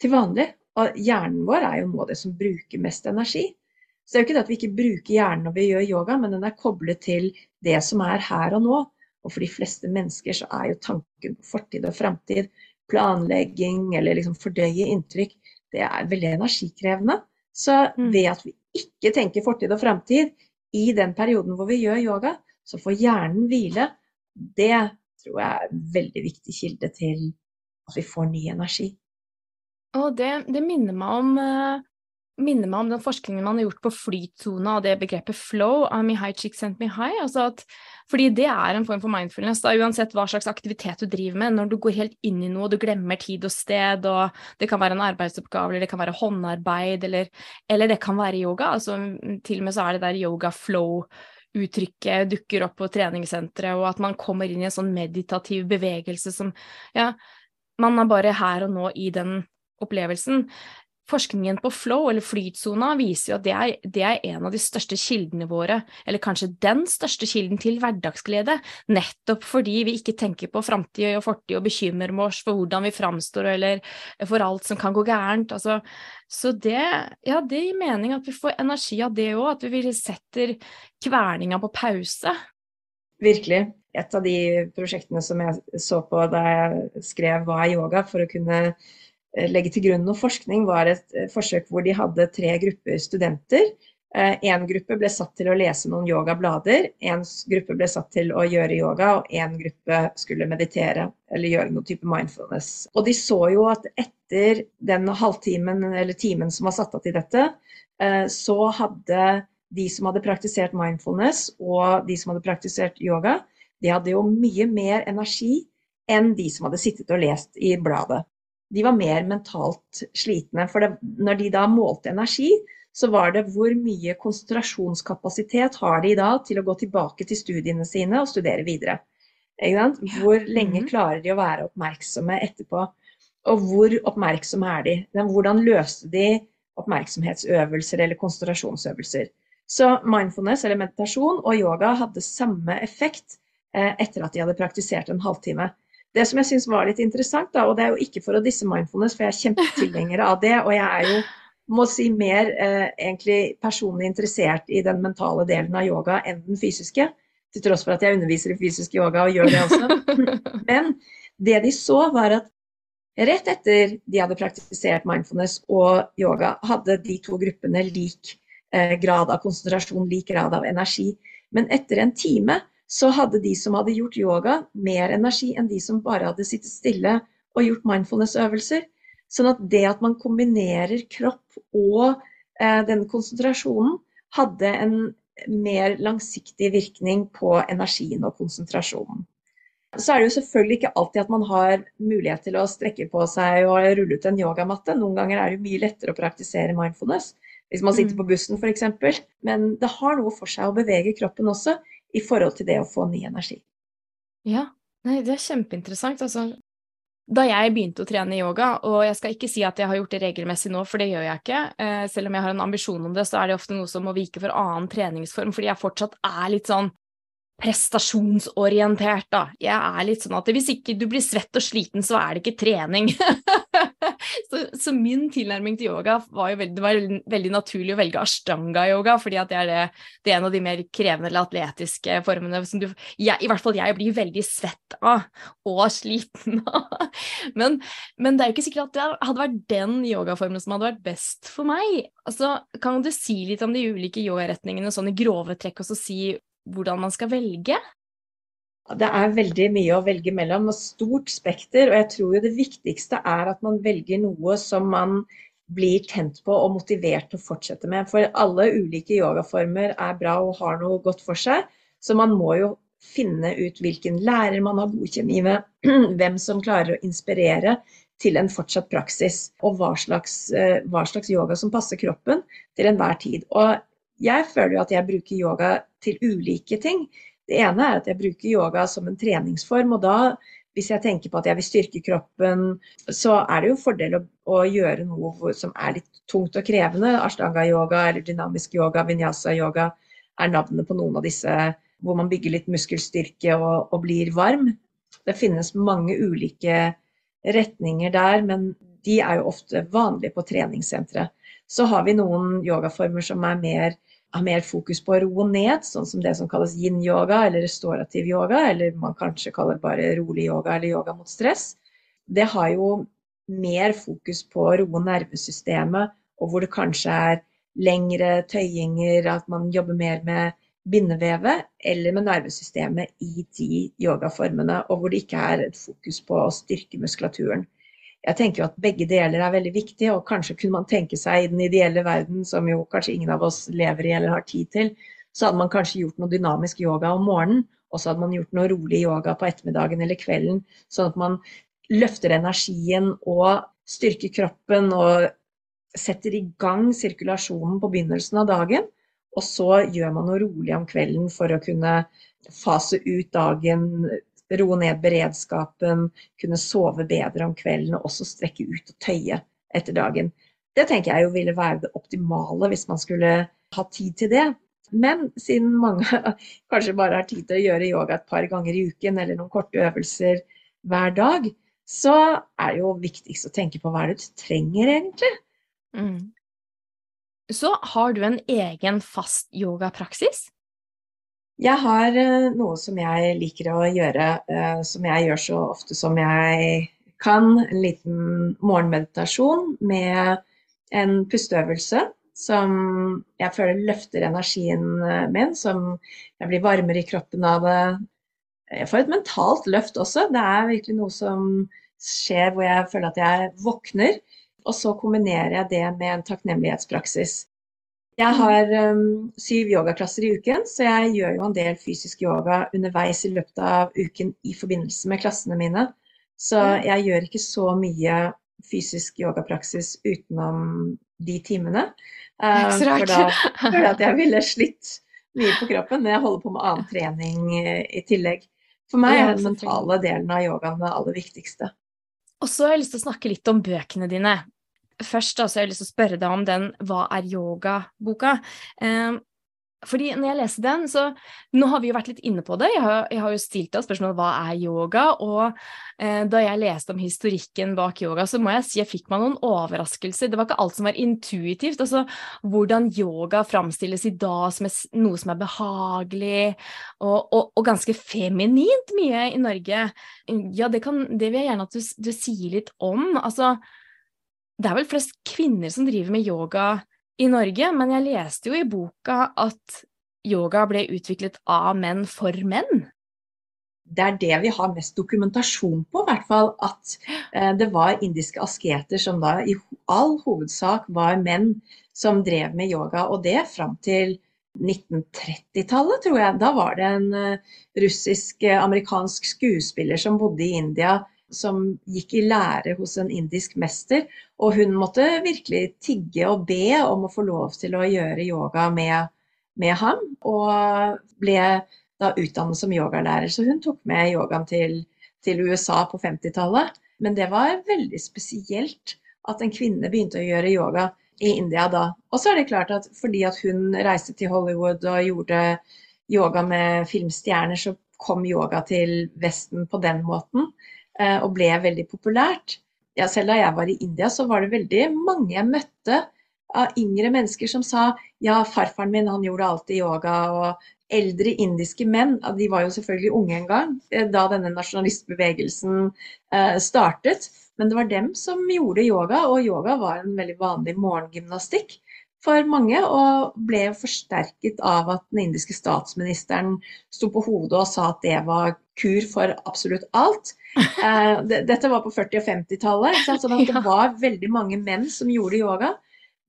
til vanlig. Og hjernen vår er jo noe av det som bruker mest energi. Så det er jo ikke det at vi ikke bruker hjernen når vi gjør yoga, men den er koblet til det som er her og nå. Og for de fleste mennesker så er jo tanken på fortid og framtid, planlegging eller liksom fordøye inntrykk, det er veldig energikrevende. Så mm. ved at vi ikke tenker fortid og framtid i den perioden hvor vi gjør yoga, så får hjernen hvile. Det tror jeg er en veldig viktig kilde til at vi får ny energi. Og det, det minner, meg om, uh, minner meg om den forskningen man har gjort på flytsone og det begrepet flow av me high. Altså at, fordi det er en form for mindfulness, da, uansett hva slags aktivitet du driver med. Når du går helt inn i noe, og du glemmer tid og sted, og det kan være en arbeidsoppgave, eller det kan være håndarbeid, eller, eller det kan være yoga. Altså, til og med så er det der yoga flow uttrykket dukker opp på treningssenteret, og at man kommer inn i en sånn meditativ bevegelse som Ja, man er bare her og nå i den opplevelsen forskningen på flow, eller flytsona, viser jo at det er, det er, en av de største kildene våre, eller kanskje den største kilden til hverdagsglede, nettopp fordi vi ikke tenker på framtid og fortid og bekymrer oss for hvordan vi framstår, eller for alt som kan gå gærent. Altså, så det, ja, det gir mening at vi får energi av det òg, at vi setter kverninga på pause. Virkelig. Et av de prosjektene som jeg så på da jeg skrev Hva er yoga? for å kunne legge til grunn noe forskning, var et eh, forsøk hvor de hadde tre grupper studenter. Én eh, gruppe ble satt til å lese noen yogablader, én gruppe ble satt til å gjøre yoga, og én gruppe skulle meditere eller gjøre noe type mindfulness. Og de så jo at etter den halvtimen eller timen som var satt av til dette, så hadde de som hadde praktisert mindfulness og de som hadde praktisert yoga, de hadde jo mye mer energi enn de som hadde sittet og lest i bladet de var mer mentalt slitne. For det, når de da målte energi, så var det hvor mye konsentrasjonskapasitet har de da til å gå tilbake til studiene sine og studere videre. Hvor lenge mhm. klarer de å være oppmerksomme etterpå? Og hvor oppmerksomme er de? Hvordan løste de oppmerksomhetsøvelser eller konsentrasjonsøvelser? Så mindfulness eller meditasjon og yoga hadde samme effekt eh, etter at de hadde praktisert en halvtime. Det som jeg syns var litt interessant, da, og det er jo ikke for å disse mindfulness, for jeg er kjempetilhenger av det, og jeg er jo må si mer eh, egentlig personlig interessert i den mentale delen av yoga enn den fysiske. Til tross for at jeg underviser i fysisk yoga og gjør det også. Men det de så, var at rett etter de hadde praktisert mindfulness og yoga, hadde de to gruppene lik eh, grad av konsentrasjon, lik grad av energi. Men etter en time så hadde de som hadde gjort yoga, mer energi enn de som bare hadde sittet stille og gjort mindfulness-øvelser. Sånn at det at man kombinerer kropp og eh, denne konsentrasjonen, hadde en mer langsiktig virkning på energien og konsentrasjonen. Så er det jo selvfølgelig ikke alltid at man har mulighet til å strekke på seg og rulle ut en yogamatte. Noen ganger er det mye lettere å praktisere mindfulness hvis man sitter mm. på bussen f.eks. Men det har noe for seg å bevege kroppen også i forhold til det å få ny energi. Ja, Nei, det er kjempeinteressant. Altså, da jeg begynte å trene yoga, og jeg skal ikke si at jeg har gjort det regelmessig nå, for det gjør jeg ikke, eh, selv om jeg har en ambisjon om det, så er det ofte noe som må vike for annen treningsform, fordi jeg fortsatt er litt sånn prestasjonsorientert, da. Jeg er litt sånn at hvis ikke du blir svett og sliten, så er det ikke trening. så, så, min tilnærming til yoga var jo veldig, det var veldig naturlig å velge ashtanga-yoga, fordi det er, det, det er en av de mer krevende eller atletiske formene som du jeg, I hvert fall jeg blir veldig svett av og sliten av. men, men, det er jo ikke sikkert at det hadde vært den yogaformen som hadde vært best for meg. Altså, kan du si litt om de ulike yogaretningene sånn i grove trekk, og så si hvordan man skal velge? Det er veldig mye å velge mellom, og stort spekter. Og jeg tror jo det viktigste er at man velger noe som man blir tent på og motivert til å fortsette med. For alle ulike yogaformer er bra og har noe godt for seg. Så man må jo finne ut hvilken lærer man har god med, hvem som klarer å inspirere til en fortsatt praksis, og hva slags, eh, hva slags yoga som passer kroppen til enhver tid. Og jeg føler jo at jeg bruker yoga til ulike ting. Det ene er at jeg bruker yoga som en treningsform, og da hvis jeg tenker på at jeg vil styrke kroppen, så er det jo fordel å, å gjøre noe som er litt tungt og krevende. Ashtanga-yoga eller dynamisk yoga, vinyasa-yoga er navnet på noen av disse hvor man bygger litt muskelstyrke og, og blir varm. Det finnes mange ulike retninger der, men de er jo ofte vanlige på treningssentre. Så har vi noen yogaformer som er mer, har mer fokus på å roe ned, sånn som det som kalles yin-yoga eller restaurativ yoga, eller man kanskje kaller bare rolig yoga eller yoga mot stress. Det har jo mer fokus på å roe nervesystemet, og hvor det kanskje er lengre tøyinger, at man jobber mer med bindevevet eller med nervesystemet i de yogaformene, og hvor det ikke er et fokus på å styrke muskulaturen. Jeg tenker jo at begge deler er veldig viktig, og kanskje kunne man tenke seg i den ideelle verden, som jo kanskje ingen av oss lever i eller har tid til, så hadde man kanskje gjort noe dynamisk yoga om morgenen, og så hadde man gjort noe rolig yoga på ettermiddagen eller kvelden, sånn at man løfter energien og styrker kroppen og setter i gang sirkulasjonen på begynnelsen av dagen. Og så gjør man noe rolig om kvelden for å kunne fase ut dagen, roe ned beredskapen, kunne sove bedre om kvelden og også strekke ut og tøye etter dagen. Det tenker jeg jo ville være det optimale hvis man skulle ha tid til det. Men siden mange kanskje bare har tid til å gjøre yoga et par ganger i uken eller noen korte øvelser hver dag, så er det jo viktigst å tenke på hva du trenger, egentlig. Mm. Så har du en egen fast yogapraksis? Jeg har eh, noe som jeg liker å gjøre, eh, som jeg gjør så ofte som jeg kan. En liten morgenmeditasjon med en pusteøvelse som jeg føler løfter energien eh, min, som jeg blir varmere i kroppen av det. Jeg får et mentalt løft også. Det er virkelig noe som skjer hvor jeg føler at jeg våkner. Og så kombinerer jeg det med en takknemlighetspraksis. Jeg har um, syv yogaklasser i uken, så jeg gjør jo en del fysisk yoga underveis i løpet av uken i forbindelse med klassene mine. Så jeg gjør ikke så mye fysisk yogapraksis utenom de timene. Uh, for da føler jeg at jeg ville slitt mye på kroppen, men jeg holder på med annen trening i tillegg. For meg er den mentale delen av yogaen det aller viktigste. Og så har jeg lyst til å snakke litt om bøkene dine. Først da, så har jeg lyst til å spørre deg om den Hva er yoga-boka? Eh, fordi når jeg leser den, så Nå har vi jo vært litt inne på det. Jeg har, jeg har jo stilt deg spørsmål hva er yoga, og eh, da jeg leste om historikken bak yoga, så må jeg si jeg fikk meg noen overraskelser. Det var ikke alt som var intuitivt. Altså hvordan yoga framstilles i dag som er, noe som er behagelig og, og, og, ganske feminint mye i Norge. Ja, det, kan, det vil jeg gjerne at du, du sier litt om. Altså, det er vel flest kvinner som driver med yoga i Norge, men jeg leste jo i boka at yoga ble utviklet av menn for menn. Det er det vi har mest dokumentasjon på, i hvert fall. At eh, det var indiske asketer som da i all hovedsak var menn som drev med yoga. Og det fram til 1930-tallet, tror jeg. Da var det en uh, russisk-amerikansk eh, skuespiller som bodde i India som gikk i lære hos en indisk mester. Og hun måtte virkelig tigge og be om å få lov til å gjøre yoga med, med ham. Og ble da utdannet som yogalærer. Så hun tok med yogaen til, til USA på 50-tallet. Men det var veldig spesielt at en kvinne begynte å gjøre yoga i India da. Og så er det klart at fordi at hun reiste til Hollywood og gjorde yoga med filmstjerner, så kom yoga til Vesten på den måten. Eh, og ble veldig populært. Ja, selv da jeg var i India, så var det veldig mange jeg møtte av yngre mennesker som sa ja, farfaren min han gjorde alltid yoga. Og eldre indiske menn, de var jo selvfølgelig unge en gang eh, da denne nasjonalistbevegelsen eh, startet. Men det var dem som gjorde yoga, og yoga var en veldig vanlig morgengymnastikk for mange, og ble forsterket av at den indiske statsministeren sto på hodet og sa at det var kur for absolutt alt. Eh, dette var på 40- og 50-tallet, så det var veldig mange menn som gjorde yoga.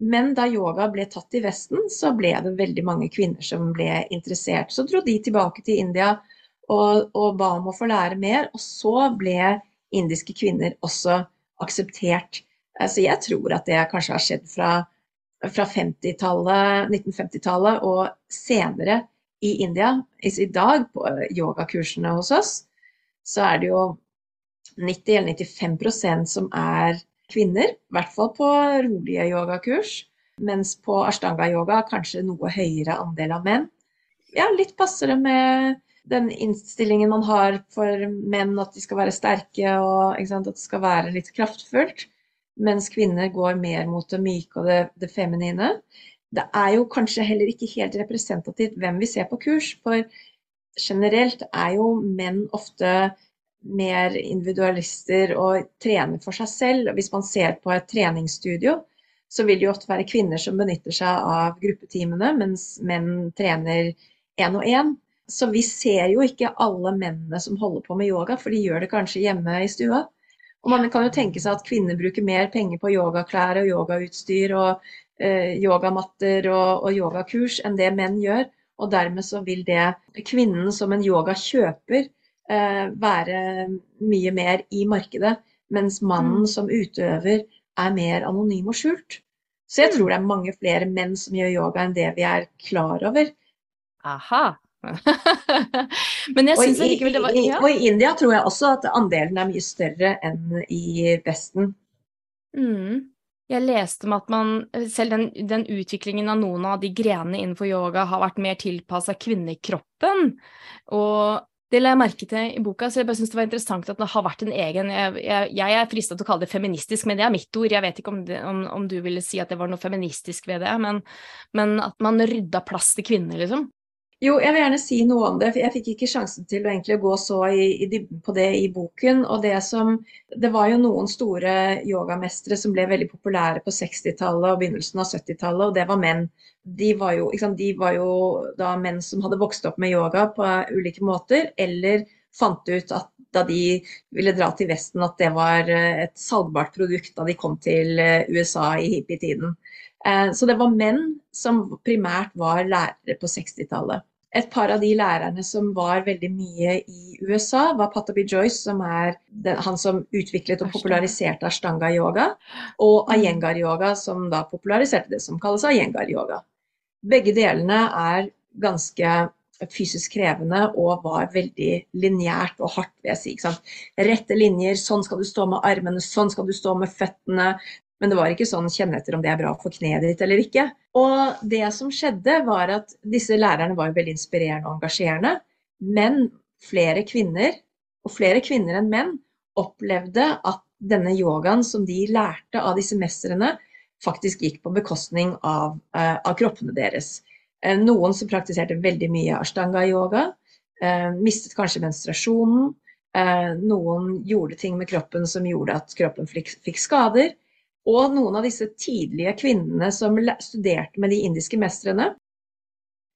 Men da yoga ble tatt i Vesten, så ble det veldig mange kvinner som ble interessert. Så dro de tilbake til India og, og ba om å få lære mer, og så ble indiske kvinner også akseptert. Eh, så jeg tror at det kanskje har skjedd fra fra 1950-tallet og senere i India. I dag, på yogakursene hos oss, så er det jo 90 eller 95% som er kvinner. I hvert fall på rolige yogakurs. Mens på ashtanga-yoga kanskje noe høyere andel av menn. Ja, litt passer det med den innstillingen man har for menn, at de skal være sterke og at det skal være litt kraftfullt. Mens kvinner går mer mot det myke og det, det feminine. Det er jo kanskje heller ikke helt representativt hvem vi ser på kurs, for generelt er jo menn ofte mer individualister og trener for seg selv. Hvis man ser på et treningsstudio, så vil det jo ofte være kvinner som benytter seg av gruppetimene, mens menn trener én og én. Så vi ser jo ikke alle mennene som holder på med yoga, for de gjør det kanskje hjemme i stua. Og man kan jo tenke seg at kvinner bruker mer penger på yogaklær og yogautstyr og eh, yogamatter og, og, yogakurs enn det menn gjør. Og dermed så vil det kvinnen som en yogakjøper eh, være mye mer i markedet, mens mannen mm. som utøver er mer anonym og skjult. Så jeg mm. tror det er mange flere menn som gjør yoga enn det vi er klar over. Aha. Men jeg syns allikevel det var ja. Og i India tror jeg også at andelen er mye større enn i Vesten. Mm. Jeg leste om at man, selv den, den, utviklingen av noen av de grenene innenfor yoga har vært mer tilpassa kvinnekroppen. Og det la jeg merke til i boka, så jeg bare synes det var interessant at det har vært en egen Jeg, jeg, jeg er frista til å kalle det feministisk, men det er mitt ord. Jeg vet ikke om, det, om, om du ville si at det var noe feministisk ved det, men, men at man rydda plass til kvinner, liksom. Jo, jeg vil gjerne si noe om det. for Jeg fikk ikke sjansen til å gå så i, i på det i boken. og Det som, det var jo noen store yogamestere som ble veldig populære på 60-tallet og begynnelsen av 70-tallet, og det var menn. De var, jo, sant, de var, jo, da menn som hadde vokst opp med yoga på ulike måter, eller fant ut at da de ville dra til Vesten, at det var eh, et salgbart produkt da de kom til eh, USA i hippietiden. Eh, så det var menn som primært var lærere på 60-tallet. Et par av de lærerne som var veldig mye i USA, var Patabi Joyce, som er den, han som utviklet og populariserte ashtanga-yoga, og mm. ayengar-yoga, som da populariserte det som kalles ayengar-yoga. Begge delene er ganske fysisk krevende og var veldig lineært og hardt, vil jeg si. Rette linjer, sånn skal du stå med armene, sånn skal du stå med føttene. Men det var ikke sånn kjenne etter om det er bra for kneet ditt eller ikke. Og det som skjedde, var at disse lærerne var jo veldig inspirerende og engasjerende. Men flere kvinner, og flere kvinner enn menn, opplevde at denne yogaen som de lærte av disse mestrene, faktisk gikk på bekostning av, uh, av kroppene deres. Uh, noen som praktiserte veldig mye ashtanga-yoga, uh, mistet kanskje menstruasjonen. noen gjorde ting med kroppen som gjorde at kroppen fikk skader. Og noen av disse tidlige kvinnene som studerte med de indiske mestrene,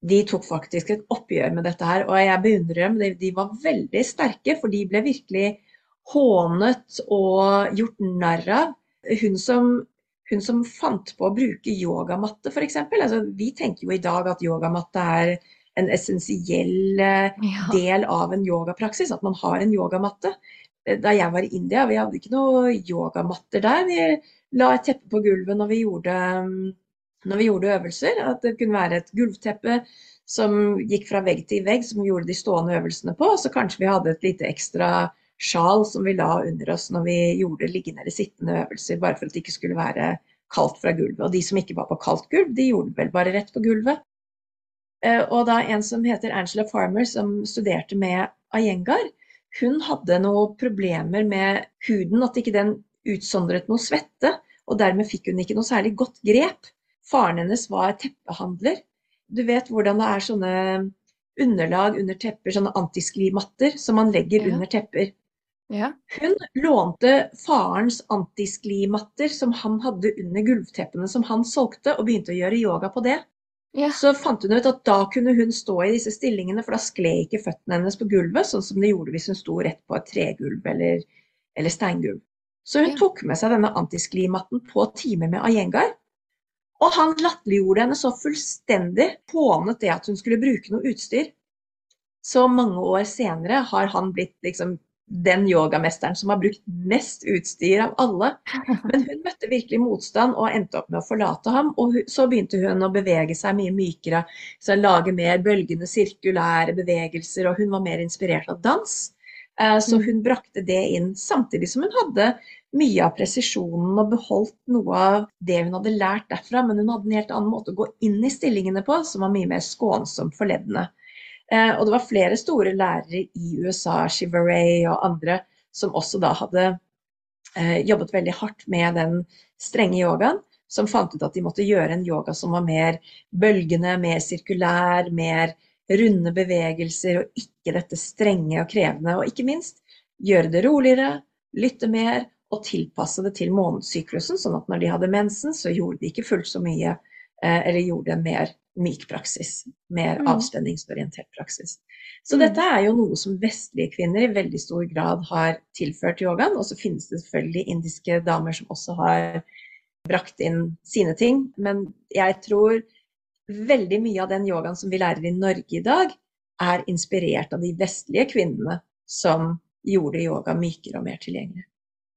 de tok faktisk et oppgjør med dette her. Og jeg beundrer dem. De var veldig sterke, for de ble virkelig hånet og gjort narr av. Hun som, hun som fant på å bruke yogamatte, f.eks. Altså, vi tenker jo i dag at yogamatte er en essensiell eh, del av en yogapraksis, at man har en yogamatte. Da jeg var i India, vi hadde ikke noe yogamatter der. Vi la et teppe på gulvet når vi gjorde, når vi gjorde øvelser. At det kunne være et gulvteppe som gikk fra vegg til vegg, som vi gjorde de stående øvelsene på. Så kanskje vi hadde et lite ekstra sjal som vi la under oss når vi gjorde liggende eller sittende øvelser, bare for at det ikke skulle være kaldt fra gulvet. Og de som ikke var på kaldt gulv, de gjorde vel bare rett på gulvet. Eh, og da en som heter Angela Farmer, som studerte med Ayengar, hun hadde noen problemer med huden, at ikke den utsondret noe svette, og dermed fikk hun ikke noe særlig godt grep. Faren hennes var teppehandler. Du vet hvordan det er sånne underlag under tepper, sånne antisklimatter som man legger ja. under tepper. Ja. Hun lånte farens antisklimatter som han hadde under gulvteppene som han solgte, og begynte å gjøre yoga på det. Ja. Så fant hun ut at da kunne hun stå i disse stillingene, for da skled ikke føttene hennes på gulvet, sånn som det gjorde hvis hun sto rett på et tregulv eller, eller steingulv. Så hun tok med seg denne antisklimatten på time med Ayengar. Og han latterliggjorde henne så fullstendig, hånet det at hun skulle bruke noe utstyr. Så mange år senere har han blitt liksom den yogamesteren som har brukt mest utstyr av alle. Men hun møtte virkelig motstand og endte opp med å forlate ham. Og så begynte hun å bevege seg mye mykere, så lage mer bølgende, sirkulære bevegelser, og hun var mer inspirert av dans. Eh, så mm. hun brakte det inn, samtidig som hun hadde mye av presisjonen og beholdt noe av det hun hadde lært derfra, men hun hadde en helt annen måte å gå inn i stillingene på, som var mye mer skånsomt for leddene. Eh, og det var flere store lærere i USA, Shiveray og andre, som også da hadde eh, jobbet veldig hardt med den strenge yogaen, som fant ut at de måtte gjøre en yoga som var mer bølgende, mer sirkulær, mer runde bevegelser, og ikke dette strenge og krevende. Og ikke minst gjøre det roligere, lytte mer og tilpasse det til månedssyklusen, sånn at når de hadde mensen, så gjorde de ikke fullt så mye, eh, eller gjorde en mer myk praksis. Mer mm. avspenningsorientert praksis. Så mm. dette er jo noe som vestlige kvinner i veldig stor grad har tilført yogaen. Og så finnes det selvfølgelig indiske damer som også har brakt inn sine ting. Men jeg tror veldig mye av den yogaen som vi lærer i Norge i dag, er inspirert av de vestlige kvinnene som gjorde yoga mykere og mer tilgjengelig.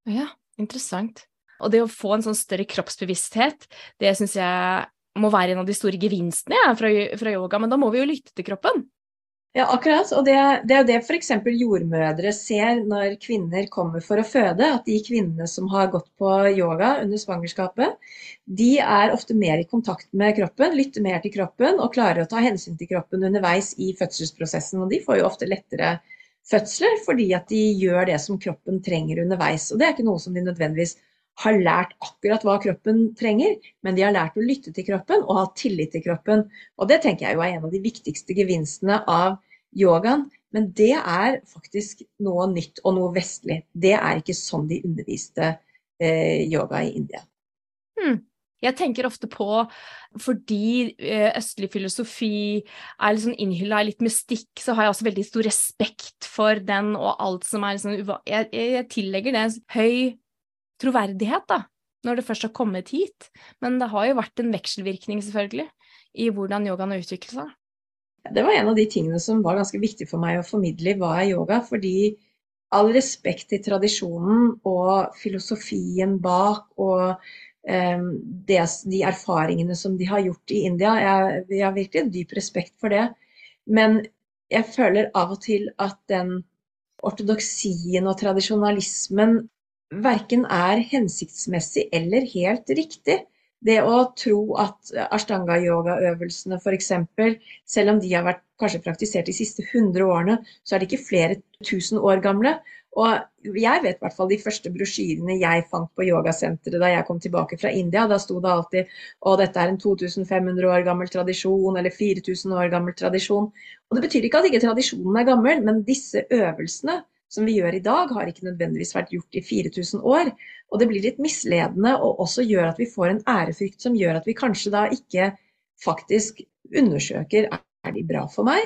Ja, interessant. Og det å få en sånn større kroppsbevissthet, det syns jeg må være en av de store gevinstene ja, fra, fra, yoga, men da må vi jo lytte til kroppen. Ja, akkurat. Og det, er jo det f.eks. jordmødre ser når kvinner kommer for å føde. At de kvinnene som har gått på yoga under svangerskapet, de er ofte mer i kontakt med kroppen, lytter mer til kroppen og klarer å ta hensyn til kroppen underveis i fødselsprosessen. Og de får jo ofte lettere fødsler fordi at de gjør det som kroppen trenger underveis. Og det er ikke noe som de nødvendigvis har lært akkurat hva kroppen trenger, men de har lært å lytte til kroppen og ha tillit til kroppen. Og det tenker jeg jo er en av de viktigste gevinstene av yogaen. Men det er faktisk noe nytt og noe vestlig. Det er ikke sånn de underviste eh, yoga i India. Hmm. Jeg tenker ofte på, fordi eh, østlig filosofi er sånn innhylla i litt mystikk, så har jeg også veldig stor respekt for den og alt som er sånn jeg, jeg tillegger det høy troverdighet, da, når det først har kommet hit. Men det har jo vært en vekselvirkning, selvfølgelig, i hvordan yogaen har utviklet seg. Det var en av de tingene som var ganske viktig for meg å formidle hva er yoga. Fordi all respekt til tradisjonen og filosofien bak og um, det, de erfaringene som de har gjort i India, jeg, jeg har virkelig dyp respekt for det. Men jeg føler av og til at den ortodoksien og tradisjonalismen verken er hensiktsmessig eller helt riktig. Det å tro at ashtanga-yoga-øvelsene f.eks., selv om de har vært kanskje praktisert de siste 100 årene, så er de ikke flere tusen år gamle. Og jeg vet i hvert fall de første brosjyrene jeg fant på yogasenteret da jeg kom tilbake fra India. Da sto det alltid å dette er en 2500 år gammel tradisjon eller 4000 år gammel tradisjon. Og det betyr ikke at ikke tradisjonen er gammel, men disse øvelsene som vi gjør i dag, har ikke nødvendigvis vært gjort i 4000 år. Og det blir litt misledende og også gjør at vi får en ærefrykt som gjør at vi kanskje da ikke faktisk undersøker er de bra for meg,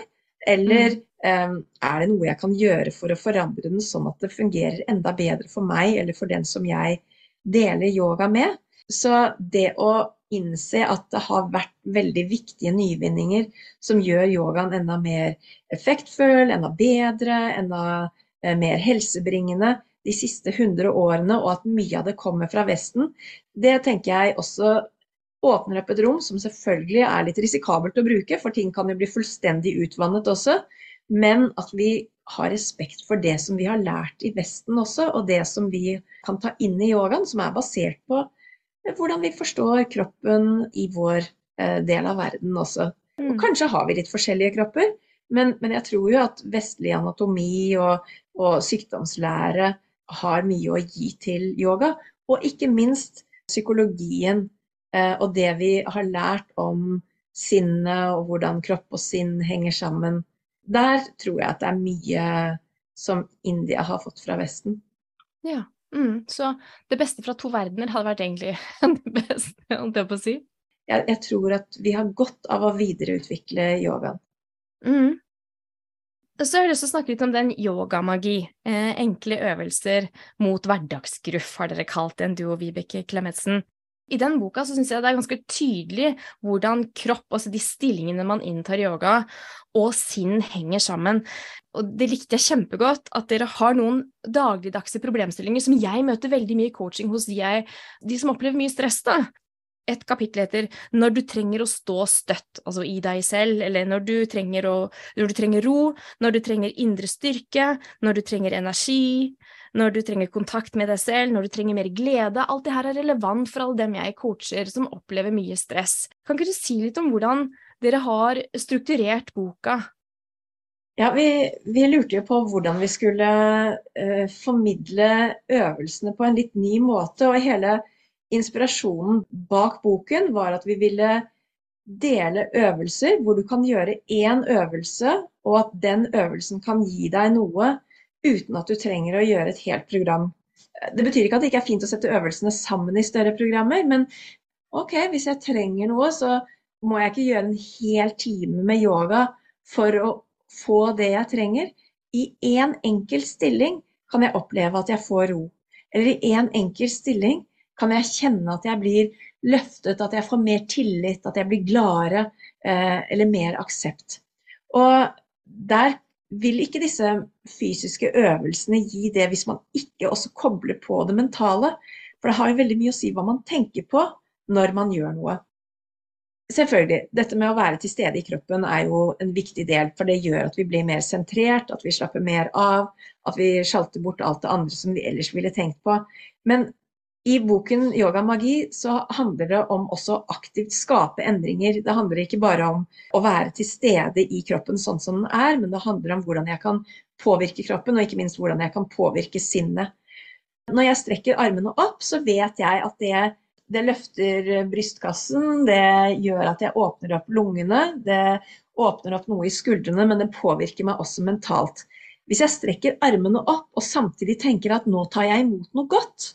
eller um, er det noe jeg kan gjøre for å forandre den sånn at det fungerer enda bedre for meg eller for den som jeg deler yoga med. Så det å innse at det har vært veldig viktige nyvinninger som gjør yogaen enda mer effektfull, enda bedre, enda mer helsebringende de siste 100 årene, og at mye av det kommer fra Vesten, det tenker jeg også åpner opp et rom som selvfølgelig er litt risikabelt å bruke, for ting kan jo bli fullstendig utvannet også. Men at vi har respekt for det som vi har lært i Vesten også, og det som vi kan ta inn i yogaen, som er basert på hvordan vi forstår kroppen i vår eh, del av verden også. Og mm. kanskje har vi litt forskjellige kropper, men, men jeg tror jo at vestlig anatomi og, og sykdomslære har mye å gi til yoga. Og ikke minst psykologien eh, og det vi har lært om sinnet og hvordan kropp og sinn henger sammen. Der tror jeg at det er mye som India har fått fra Vesten. Ja, mm, Så det beste fra to verdener hadde vært egentlig det beste, holdt jeg på å si? Jeg, jeg, tror at vi har godt av å videreutvikle yogaen. Mm. Så har jeg lyst til å snakke litt om den yogamagi. Eh, enkle øvelser mot hverdagsgruff, har dere kalt den, du og Vibeke Klemetsen. I den boka så syns jeg det er ganske tydelig hvordan kropp, altså de stillingene man inntar i yoga, og sinn henger sammen. Og det likte jeg kjempegodt, at dere har noen dagligdagse problemstillinger som jeg møter veldig mye i coaching hos de, jeg, de som opplever mye stress. da et kapittel heter 'Når du trenger å stå støtt', altså i deg selv, eller når du, trenger å, når du trenger ro, når du trenger indre styrke, når du trenger energi, når du trenger kontakt med deg selv, når du trenger mer glede. Alt det her er relevant for alle dem jeg coacher som opplever mye stress. Kan ikke du si litt om hvordan dere har strukturert boka? Ja, vi, vi, lurte jo på hvordan vi skulle uh, formidle øvelsene på en litt ny måte. Og hele inspirasjonen bak boken var at vi ville dele øvelser hvor du kan gjøre én øvelse, og at den øvelsen kan gi deg noe uten at du trenger å gjøre et helt program. Det betyr ikke at det ikke er fint å sette øvelsene sammen i større programmer, men OK, hvis jeg trenger noe, så må jeg ikke gjøre en hel time med yoga for å få det jeg trenger. I én enkel stilling kan jeg oppleve at jeg får ro. Eller i én enkel stilling kan jeg kjenne at jeg blir løftet, at jeg får mer tillit, at jeg blir gladere eh, eller mer aksept. Og der vil ikke disse fysiske øvelsene gi det hvis man ikke også kobler på det mentale. For det har jo veldig mye å si hva man tenker på når man gjør noe. Selvfølgelig. Dette med å være til stede i kroppen er jo en viktig del, for det gjør at vi blir mer sentrert, at vi slapper mer av, at vi sjalter bort alt det andre som vi ellers ville tenkt på. Men i boken 'Yoga magi' så handler det om også aktivt skape endringer. Det handler ikke bare om å være til stede i kroppen sånn som den er, men det handler om hvordan jeg kan påvirke kroppen, og ikke minst hvordan jeg kan påvirke sinnet. Når jeg strekker armene opp, så vet jeg at det det løfter brystkassen, det gjør at jeg åpner opp lungene. Det åpner opp noe i skuldrene, men det påvirker meg også mentalt. Hvis jeg strekker armene opp og samtidig tenker at nå tar jeg imot noe godt,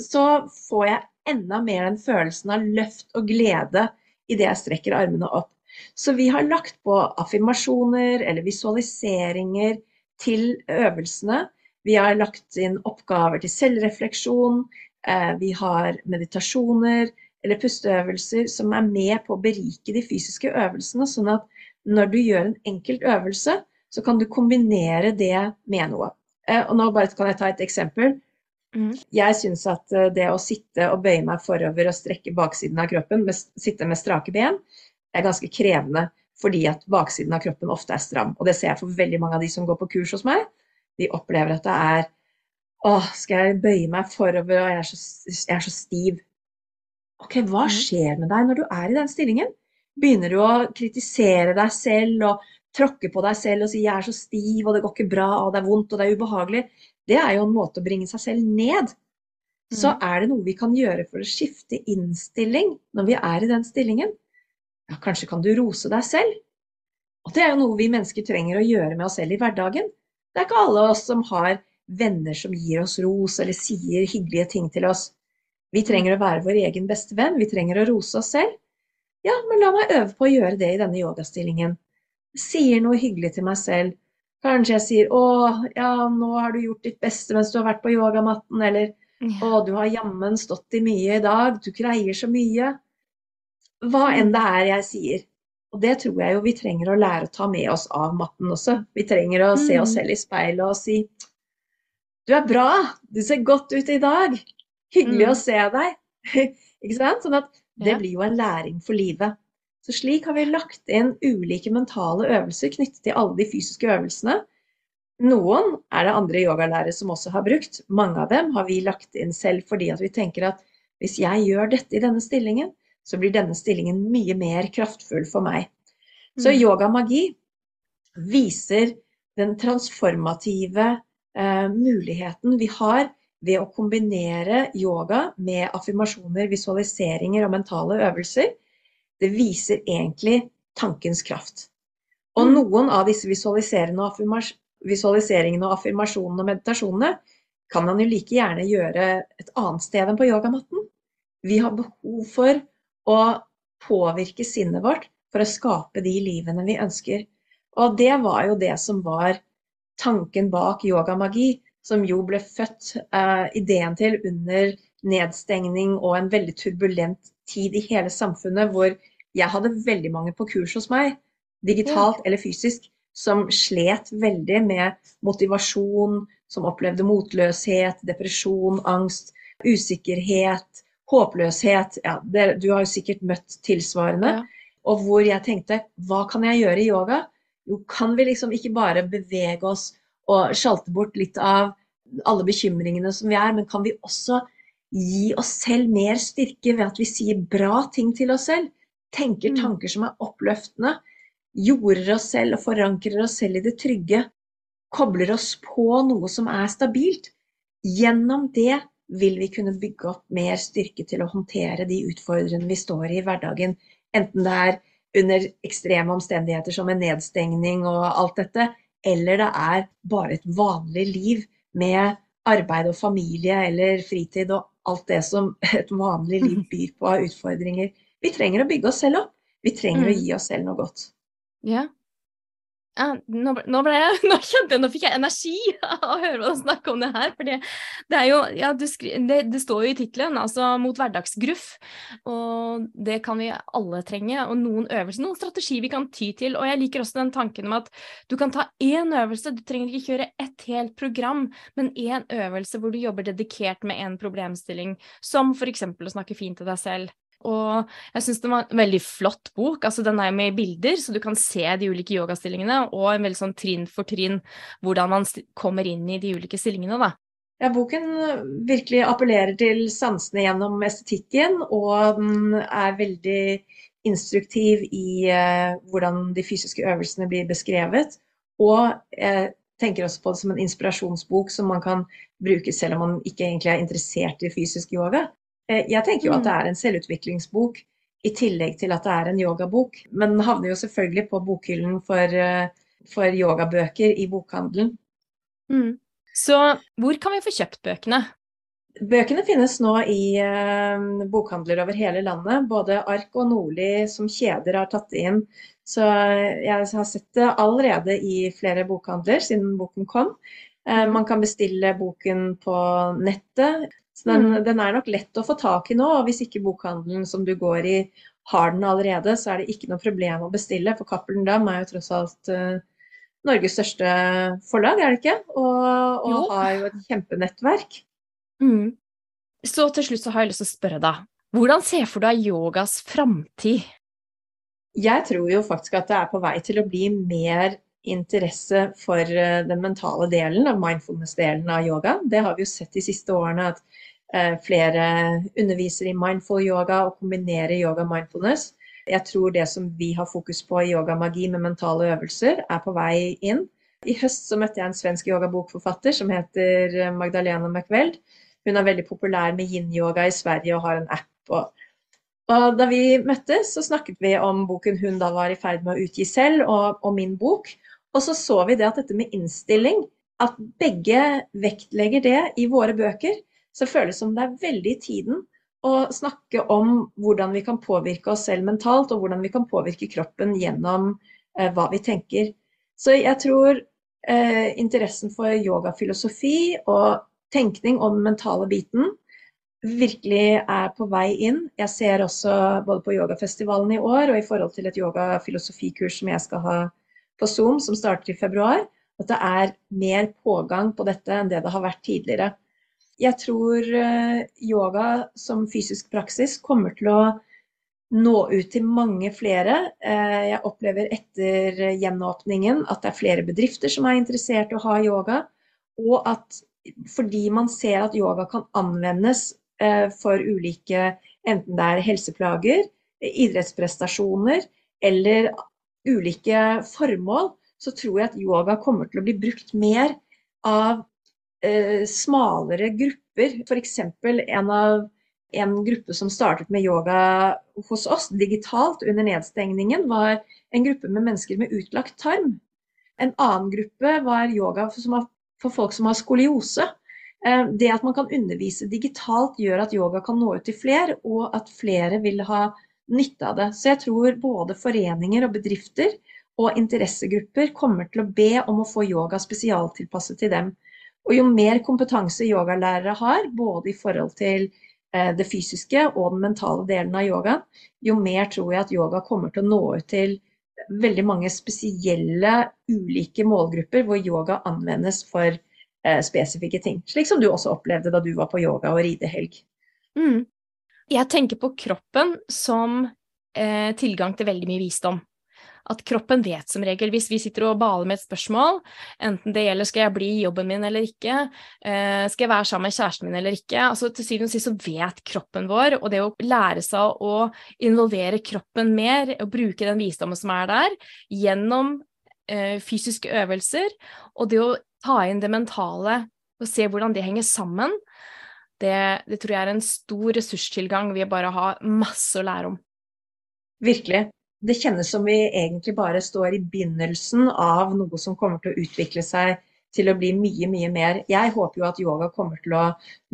så får jeg enda mer den følelsen av løft og glede idet jeg strekker armene opp. Så vi har lagt på affirmasjoner eller visualiseringer til øvelsene. Vi har lagt inn oppgaver til selvrefleksjon. Eh, vi har meditasjoner eller pusteøvelser som er med på å berike de fysiske øvelsene, sånn at når du gjør en enkelt øvelse, så kan du kombinere det med noe. Eh, og nå bare kan jeg ta et eksempel. Mm. Jeg syns at eh, det å sitte og bøye meg forover og strekke baksiden av kroppen, med, sitte med strake ben, er ganske krevende fordi at baksiden av kroppen ofte er stram. Og det ser jeg for veldig mange av de som går på kurs hos meg. De opplever at det er Åh, skal jeg bøye meg forover, og jeg er, så, jeg er så stiv. Ok, hva mm. skjer med deg når du er i den stillingen? Begynner du å kritisere deg selv og tråkke på deg selv og si 'jeg er så stiv, og det går ikke bra, og det er vondt, og det er ubehagelig'? Det er jo en måte å bringe seg selv ned. Så mm. er det noe vi kan gjøre for å skifte innstilling når vi er i den stillingen. Ja, kanskje kan du rose deg selv. Og det er jo noe vi mennesker trenger å gjøre med oss selv i hverdagen. Det er ikke alle oss som har venner som gir oss ros eller sier hyggelige ting til oss. Vi trenger å være vår egen beste venn, vi trenger å rose oss selv. Ja, men la meg øve på å gjøre det i denne yogastillingen. sier noe hyggelig til meg selv. Kanskje jeg sier 'Å, ja, nå har du gjort ditt beste mens du har vært på yogamatten', eller 'Å, du har jammen stått i mye i dag, du greier så mye'. Hva enn det er jeg sier. Og det tror jeg jo vi trenger å lære å ta med oss av matten også. Vi trenger å se oss mm. selv i speilet og si du er bra! Du ser godt ut i dag! Hyggelig mm. å se deg! Ikke sant? Sånn at det blir jo en læring for livet. Så slik har vi lagt inn ulike mentale øvelser knyttet til alle de fysiske øvelsene. Noen er det andre yogalærere som også har brukt. Mange av dem har vi lagt inn selv fordi at vi tenker at hvis jeg gjør dette i denne stillingen, så blir denne stillingen mye mer kraftfull for meg. Så mm. yoga viser den transformative eh, muligheten vi har ved å kombinere yoga med affirmasjoner, visualiseringer og mentale øvelser, det viser egentlig tankens kraft. Og mm. noen av disse visualiseringene og, affirmasjonene og meditasjonene kan man jo like gjerne gjøre et annet sted enn på yogamatten. Vi har behov for å påvirke sinnet vårt for å skape de livene vi ønsker. Og det var jo det som var tanken bak yogamagi, som jo ble født uh, ideen til under nedstengning og en veldig turbulent tid i hele samfunnet, hvor jeg hadde veldig mange på kurs hos meg, digitalt eller fysisk, som slet veldig med motivasjon, som opplevde motløshet, depresjon, angst, usikkerhet, håpløshet. Ja, det, du har jo sikkert møtt tilsvarende. Ja. Og hvor jeg tenkte hva kan jeg gjøre i yoga? Jo, kan vi liksom ikke bare bevege oss og sjalte bort litt av alle bekymringene som vi er, men kan vi også gi oss selv mer styrke ved at vi sier bra ting til oss selv? Tenker mm. tanker som er oppløftende. jorder oss selv og forankrer oss selv i det trygge, kobler oss på noe som er stabilt. Gjennom det vil vi kunne bygge opp mer styrke til å håndtere de utfordrende vi står i i hverdagen. Enten det er under ekstreme omstendigheter som en nedstengning og alt dette, eller det er bare et vanlig liv med arbeid og familie eller fritid og alt det som et vanlig liv byr på av utfordringer. Vi trenger å bygge oss selv opp. Vi trenger mm. å gi oss selv noe godt. Ja, nå, ble jeg, nå kjente jeg, nå fikk jeg energi av å høre deg snakke om det her. For det, er jo, ja, skri, det, det, står jo i tittelen, altså mot hverdagsgruff. Og det kan vi alle trenge. Og noen øvelser, noen strategi vi kan ty til. Og jeg liker også den tanken om at du kan ta én øvelse, du trenger ikke kjøre et helt program, men én øvelse hvor du jobber dedikert med en problemstilling, som f.eks. å snakke fint til deg selv og jeg syns det var en veldig flott bok. altså Den er med bilder, så du kan se de ulike yogastillingene, og en veldig sånn trinn for trinn hvordan man kommer inn i de ulike stillingene. da. Ja, Boken virkelig appellerer til sansene gjennom estetikken, og den er veldig instruktiv i eh, hvordan de fysiske øvelsene blir beskrevet. Og jeg tenker også på det som en inspirasjonsbok som man kan bruke selv om man ikke egentlig er interessert i fysisk yoga. Eh, jeg tenker jo at det mm. er en selvutviklingsbok i tillegg til at det er en yogabok. Men den havner jo selvfølgelig på bokhyllen for, eh, for yogabøker i bokhandelen. Mm. Så hvor kan vi få kjøpt bøkene? Bøkene finnes nå i eh, bokhandler over hele landet. Både Ark og Nordli som kjeder har tatt inn. Så jeg har sett det allerede i flere bokhandler siden boken kom. Eh, man kan bestille boken på nettet. Så den, mm. den, er nok lett å få tak i nå. og Hvis ikke bokhandelen som du går i har den allerede, så er det ikke noe problem å bestille. For Cappelen Dam er jo tross alt uh, Norges største forlag, er det ikke? Og, og har jo et kjempenettverk. Mm. Så til slutt så har jeg lyst til å spørre deg, hvordan ser for deg yogas framtid? Jeg tror jo faktisk at det er på vei til å bli mer interesse for eh, den mentale delen av mindfulness-delen av yoga. Det har vi jo sett de siste årene, at flere underviser i mindful yoga og kombinerer yoga og mindfulness. Jeg tror det som vi har fokus på i yogamagi med mentale øvelser, er på vei inn. I høst så møtte jeg en svensk yogabokforfatter som heter eh, Magdalena McWeld. Hun er veldig populær med yin-yoga i Sverige og har en app. Og, og da vi møttes, så snakket vi om boken hun da var i ferd med å utgi selv, og, og min bok. Og så så vi det at dette med innstilling, at begge vektlegger det i våre bøker, så føles det som det er veldig i tiden å snakke om hvordan vi kan påvirke oss selv mentalt, og hvordan vi kan påvirke kroppen gjennom eh, hva vi tenker. Så jeg tror eh, interessen for yogafilosofi og tenkning om den mentale biten virkelig er på vei inn. Jeg ser også både på yogafestivalen i år og i forhold til et yogafilosofikurs som jeg skal ha på Zoom som starter i februar, at det er mer pågang på dette enn det det har vært tidligere. Jeg tror eh, yoga som fysisk praksis kommer til å nå ut til mange flere. Eh, jeg opplever etter gjenåpningen at det er flere bedrifter som er interessert i å ha yoga. Og at fordi man ser at yoga kan anvendes eh, for ulike, enten det er helseplager, idrettsprestasjoner eller ulike formål, så tror jeg at yoga kommer til å bli brukt mer av eh, smalere grupper. F.eks. En, en gruppe som startet med yoga hos oss digitalt under nedstengningen, var en gruppe med mennesker med utlagt tarm. En annen gruppe var yoga for folk som har skoliose. Eh, det at man kan undervise digitalt gjør at yoga kan nå ut til flere, og at flere vil ha nytte av det. Så jeg tror både foreninger og bedrifter og interessegrupper kommer til å be om å få yoga spesialtilpasset til dem. Og jo mer kompetanse yogalærere har, både i forhold til eh, det fysiske og den mentale delen av yoga, jo mer tror jeg at yoga kommer til å nå ut til veldig mange spesielle, ulike målgrupper hvor yoga anvendes for eh, spesifikke ting. Slik som du også opplevde da du var på yoga og ridehelg. Mm. Jeg tenker på kroppen som eh, tilgang til veldig mye visdom. At kroppen vet som regel hvis vi sitter og baler med et spørsmål, enten det gjelder skal jeg bli i jobben min eller ikke, eh, skal jeg være sammen med kjæresten min eller ikke, altså til syvende og sist så vet kroppen vår, og det å lære seg å involvere kroppen mer og bruke den visdommen som er der, gjennom eh, fysiske øvelser, og det å ta inn det mentale og se hvordan det henger sammen, det, det tror jeg er en stor ressurstilgang vi bare har masse å lære om. Virkelig det kjennes som vi egentlig bare står i begynnelsen av noe som kommer til å utvikle seg til å bli mye, mye mer. Jeg håper jo at yoga kommer til å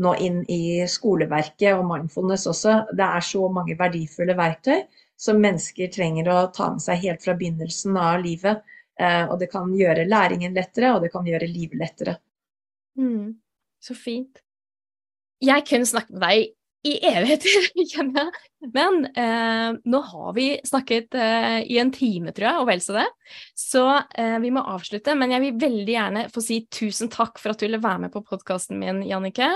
nå inn i skoleverket og mindfulness også. Det er så mange verdifulle verktøy som mennesker trenger å ta med seg helt fra begynnelsen av livet. Eh, og det kan gjøre læringen lettere, og det kan gjøre livet lettere. Mm, så fint. Jeg kunne snakket med deg i evigheter, kjenner jeg. Men eh, nå har vi snakket eh, i en time, tror jeg, og vel så det. Så eh, vi må avslutte. Men jeg vil veldig gjerne få si tusen takk for at du ville være med på podkasten min, Jannike.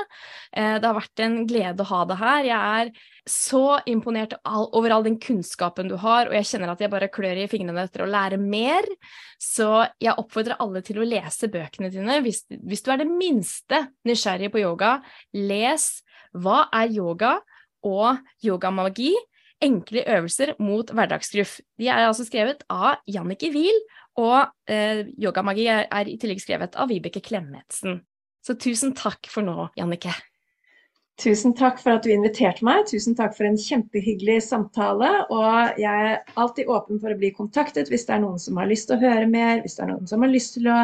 Eh, det har vært en glede å ha deg her. Jeg er så imponert over all den kunnskapen du har, og jeg kjenner at jeg bare klør i fingrene etter å lære mer. Så jeg oppfordrer alle til å lese bøkene dine. Hvis, hvis du er det minste nysgjerrig på yoga, les hva er yoga og yogamagi? Enkle øvelser mot hverdagsgruff. De er altså skrevet av Jannicke Wiel, og eh, yogamagi er, er, i tillegg skrevet av Vibeke Klemetsen. Så tusen takk for nå, Jannicke. Tusen takk for at du inviterte meg. Tusen takk for en kjempehyggelig samtale. Og jeg er alltid åpen for å bli kontaktet hvis det er noen som har lyst til å høre mer, hvis det er noen som har lyst til å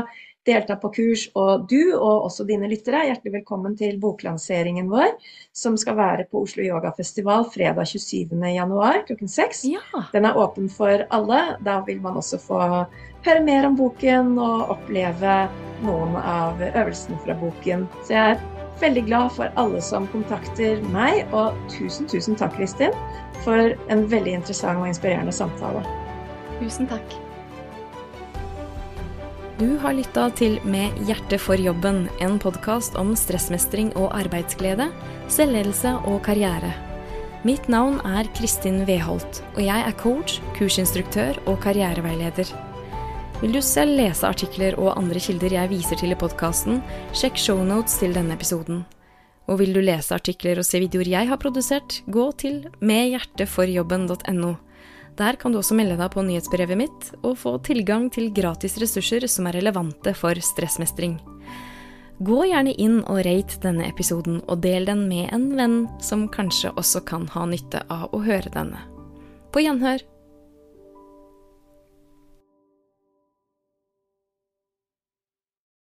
delta på kurs. Og du, og også dine lyttere, er hjertelig velkommen til boklanseringen vår, som skal være på Oslo Yogafestival fredag 27.1 klokken 6. Ja. Den er åpen for alle. Da vil man også få høre mer om boken og oppleve noen av øvelsene fra boken. Så jeg er veldig glad for alle som kontakter meg, og tusen, tusen takk, Kristin, for en veldig interessant og inspirerende samtale. Tusen takk. Du har lytta til Med hjerte for jobben, en podkast om stressmestring og arbeidsglede, selvledelse og karriere. Mitt navn er Kristin Weholt, og jeg er coach, kursinstruktør og karriereveileder. Vil du selv lese artikler og andre kilder jeg viser til i podkasten, sjekk shownotes til denne episoden. Og vil du lese artikler og se videoer jeg har produsert, gå til medhjerteforjobben.no. Der kan du også melde deg på nyhetsbrevet mitt og få tilgang til gratis ressurser som er relevante for stressmestring. Gå gjerne inn og rate denne episoden, og del den med en venn som kanskje også kan ha nytte av å høre denne. På gjenhør!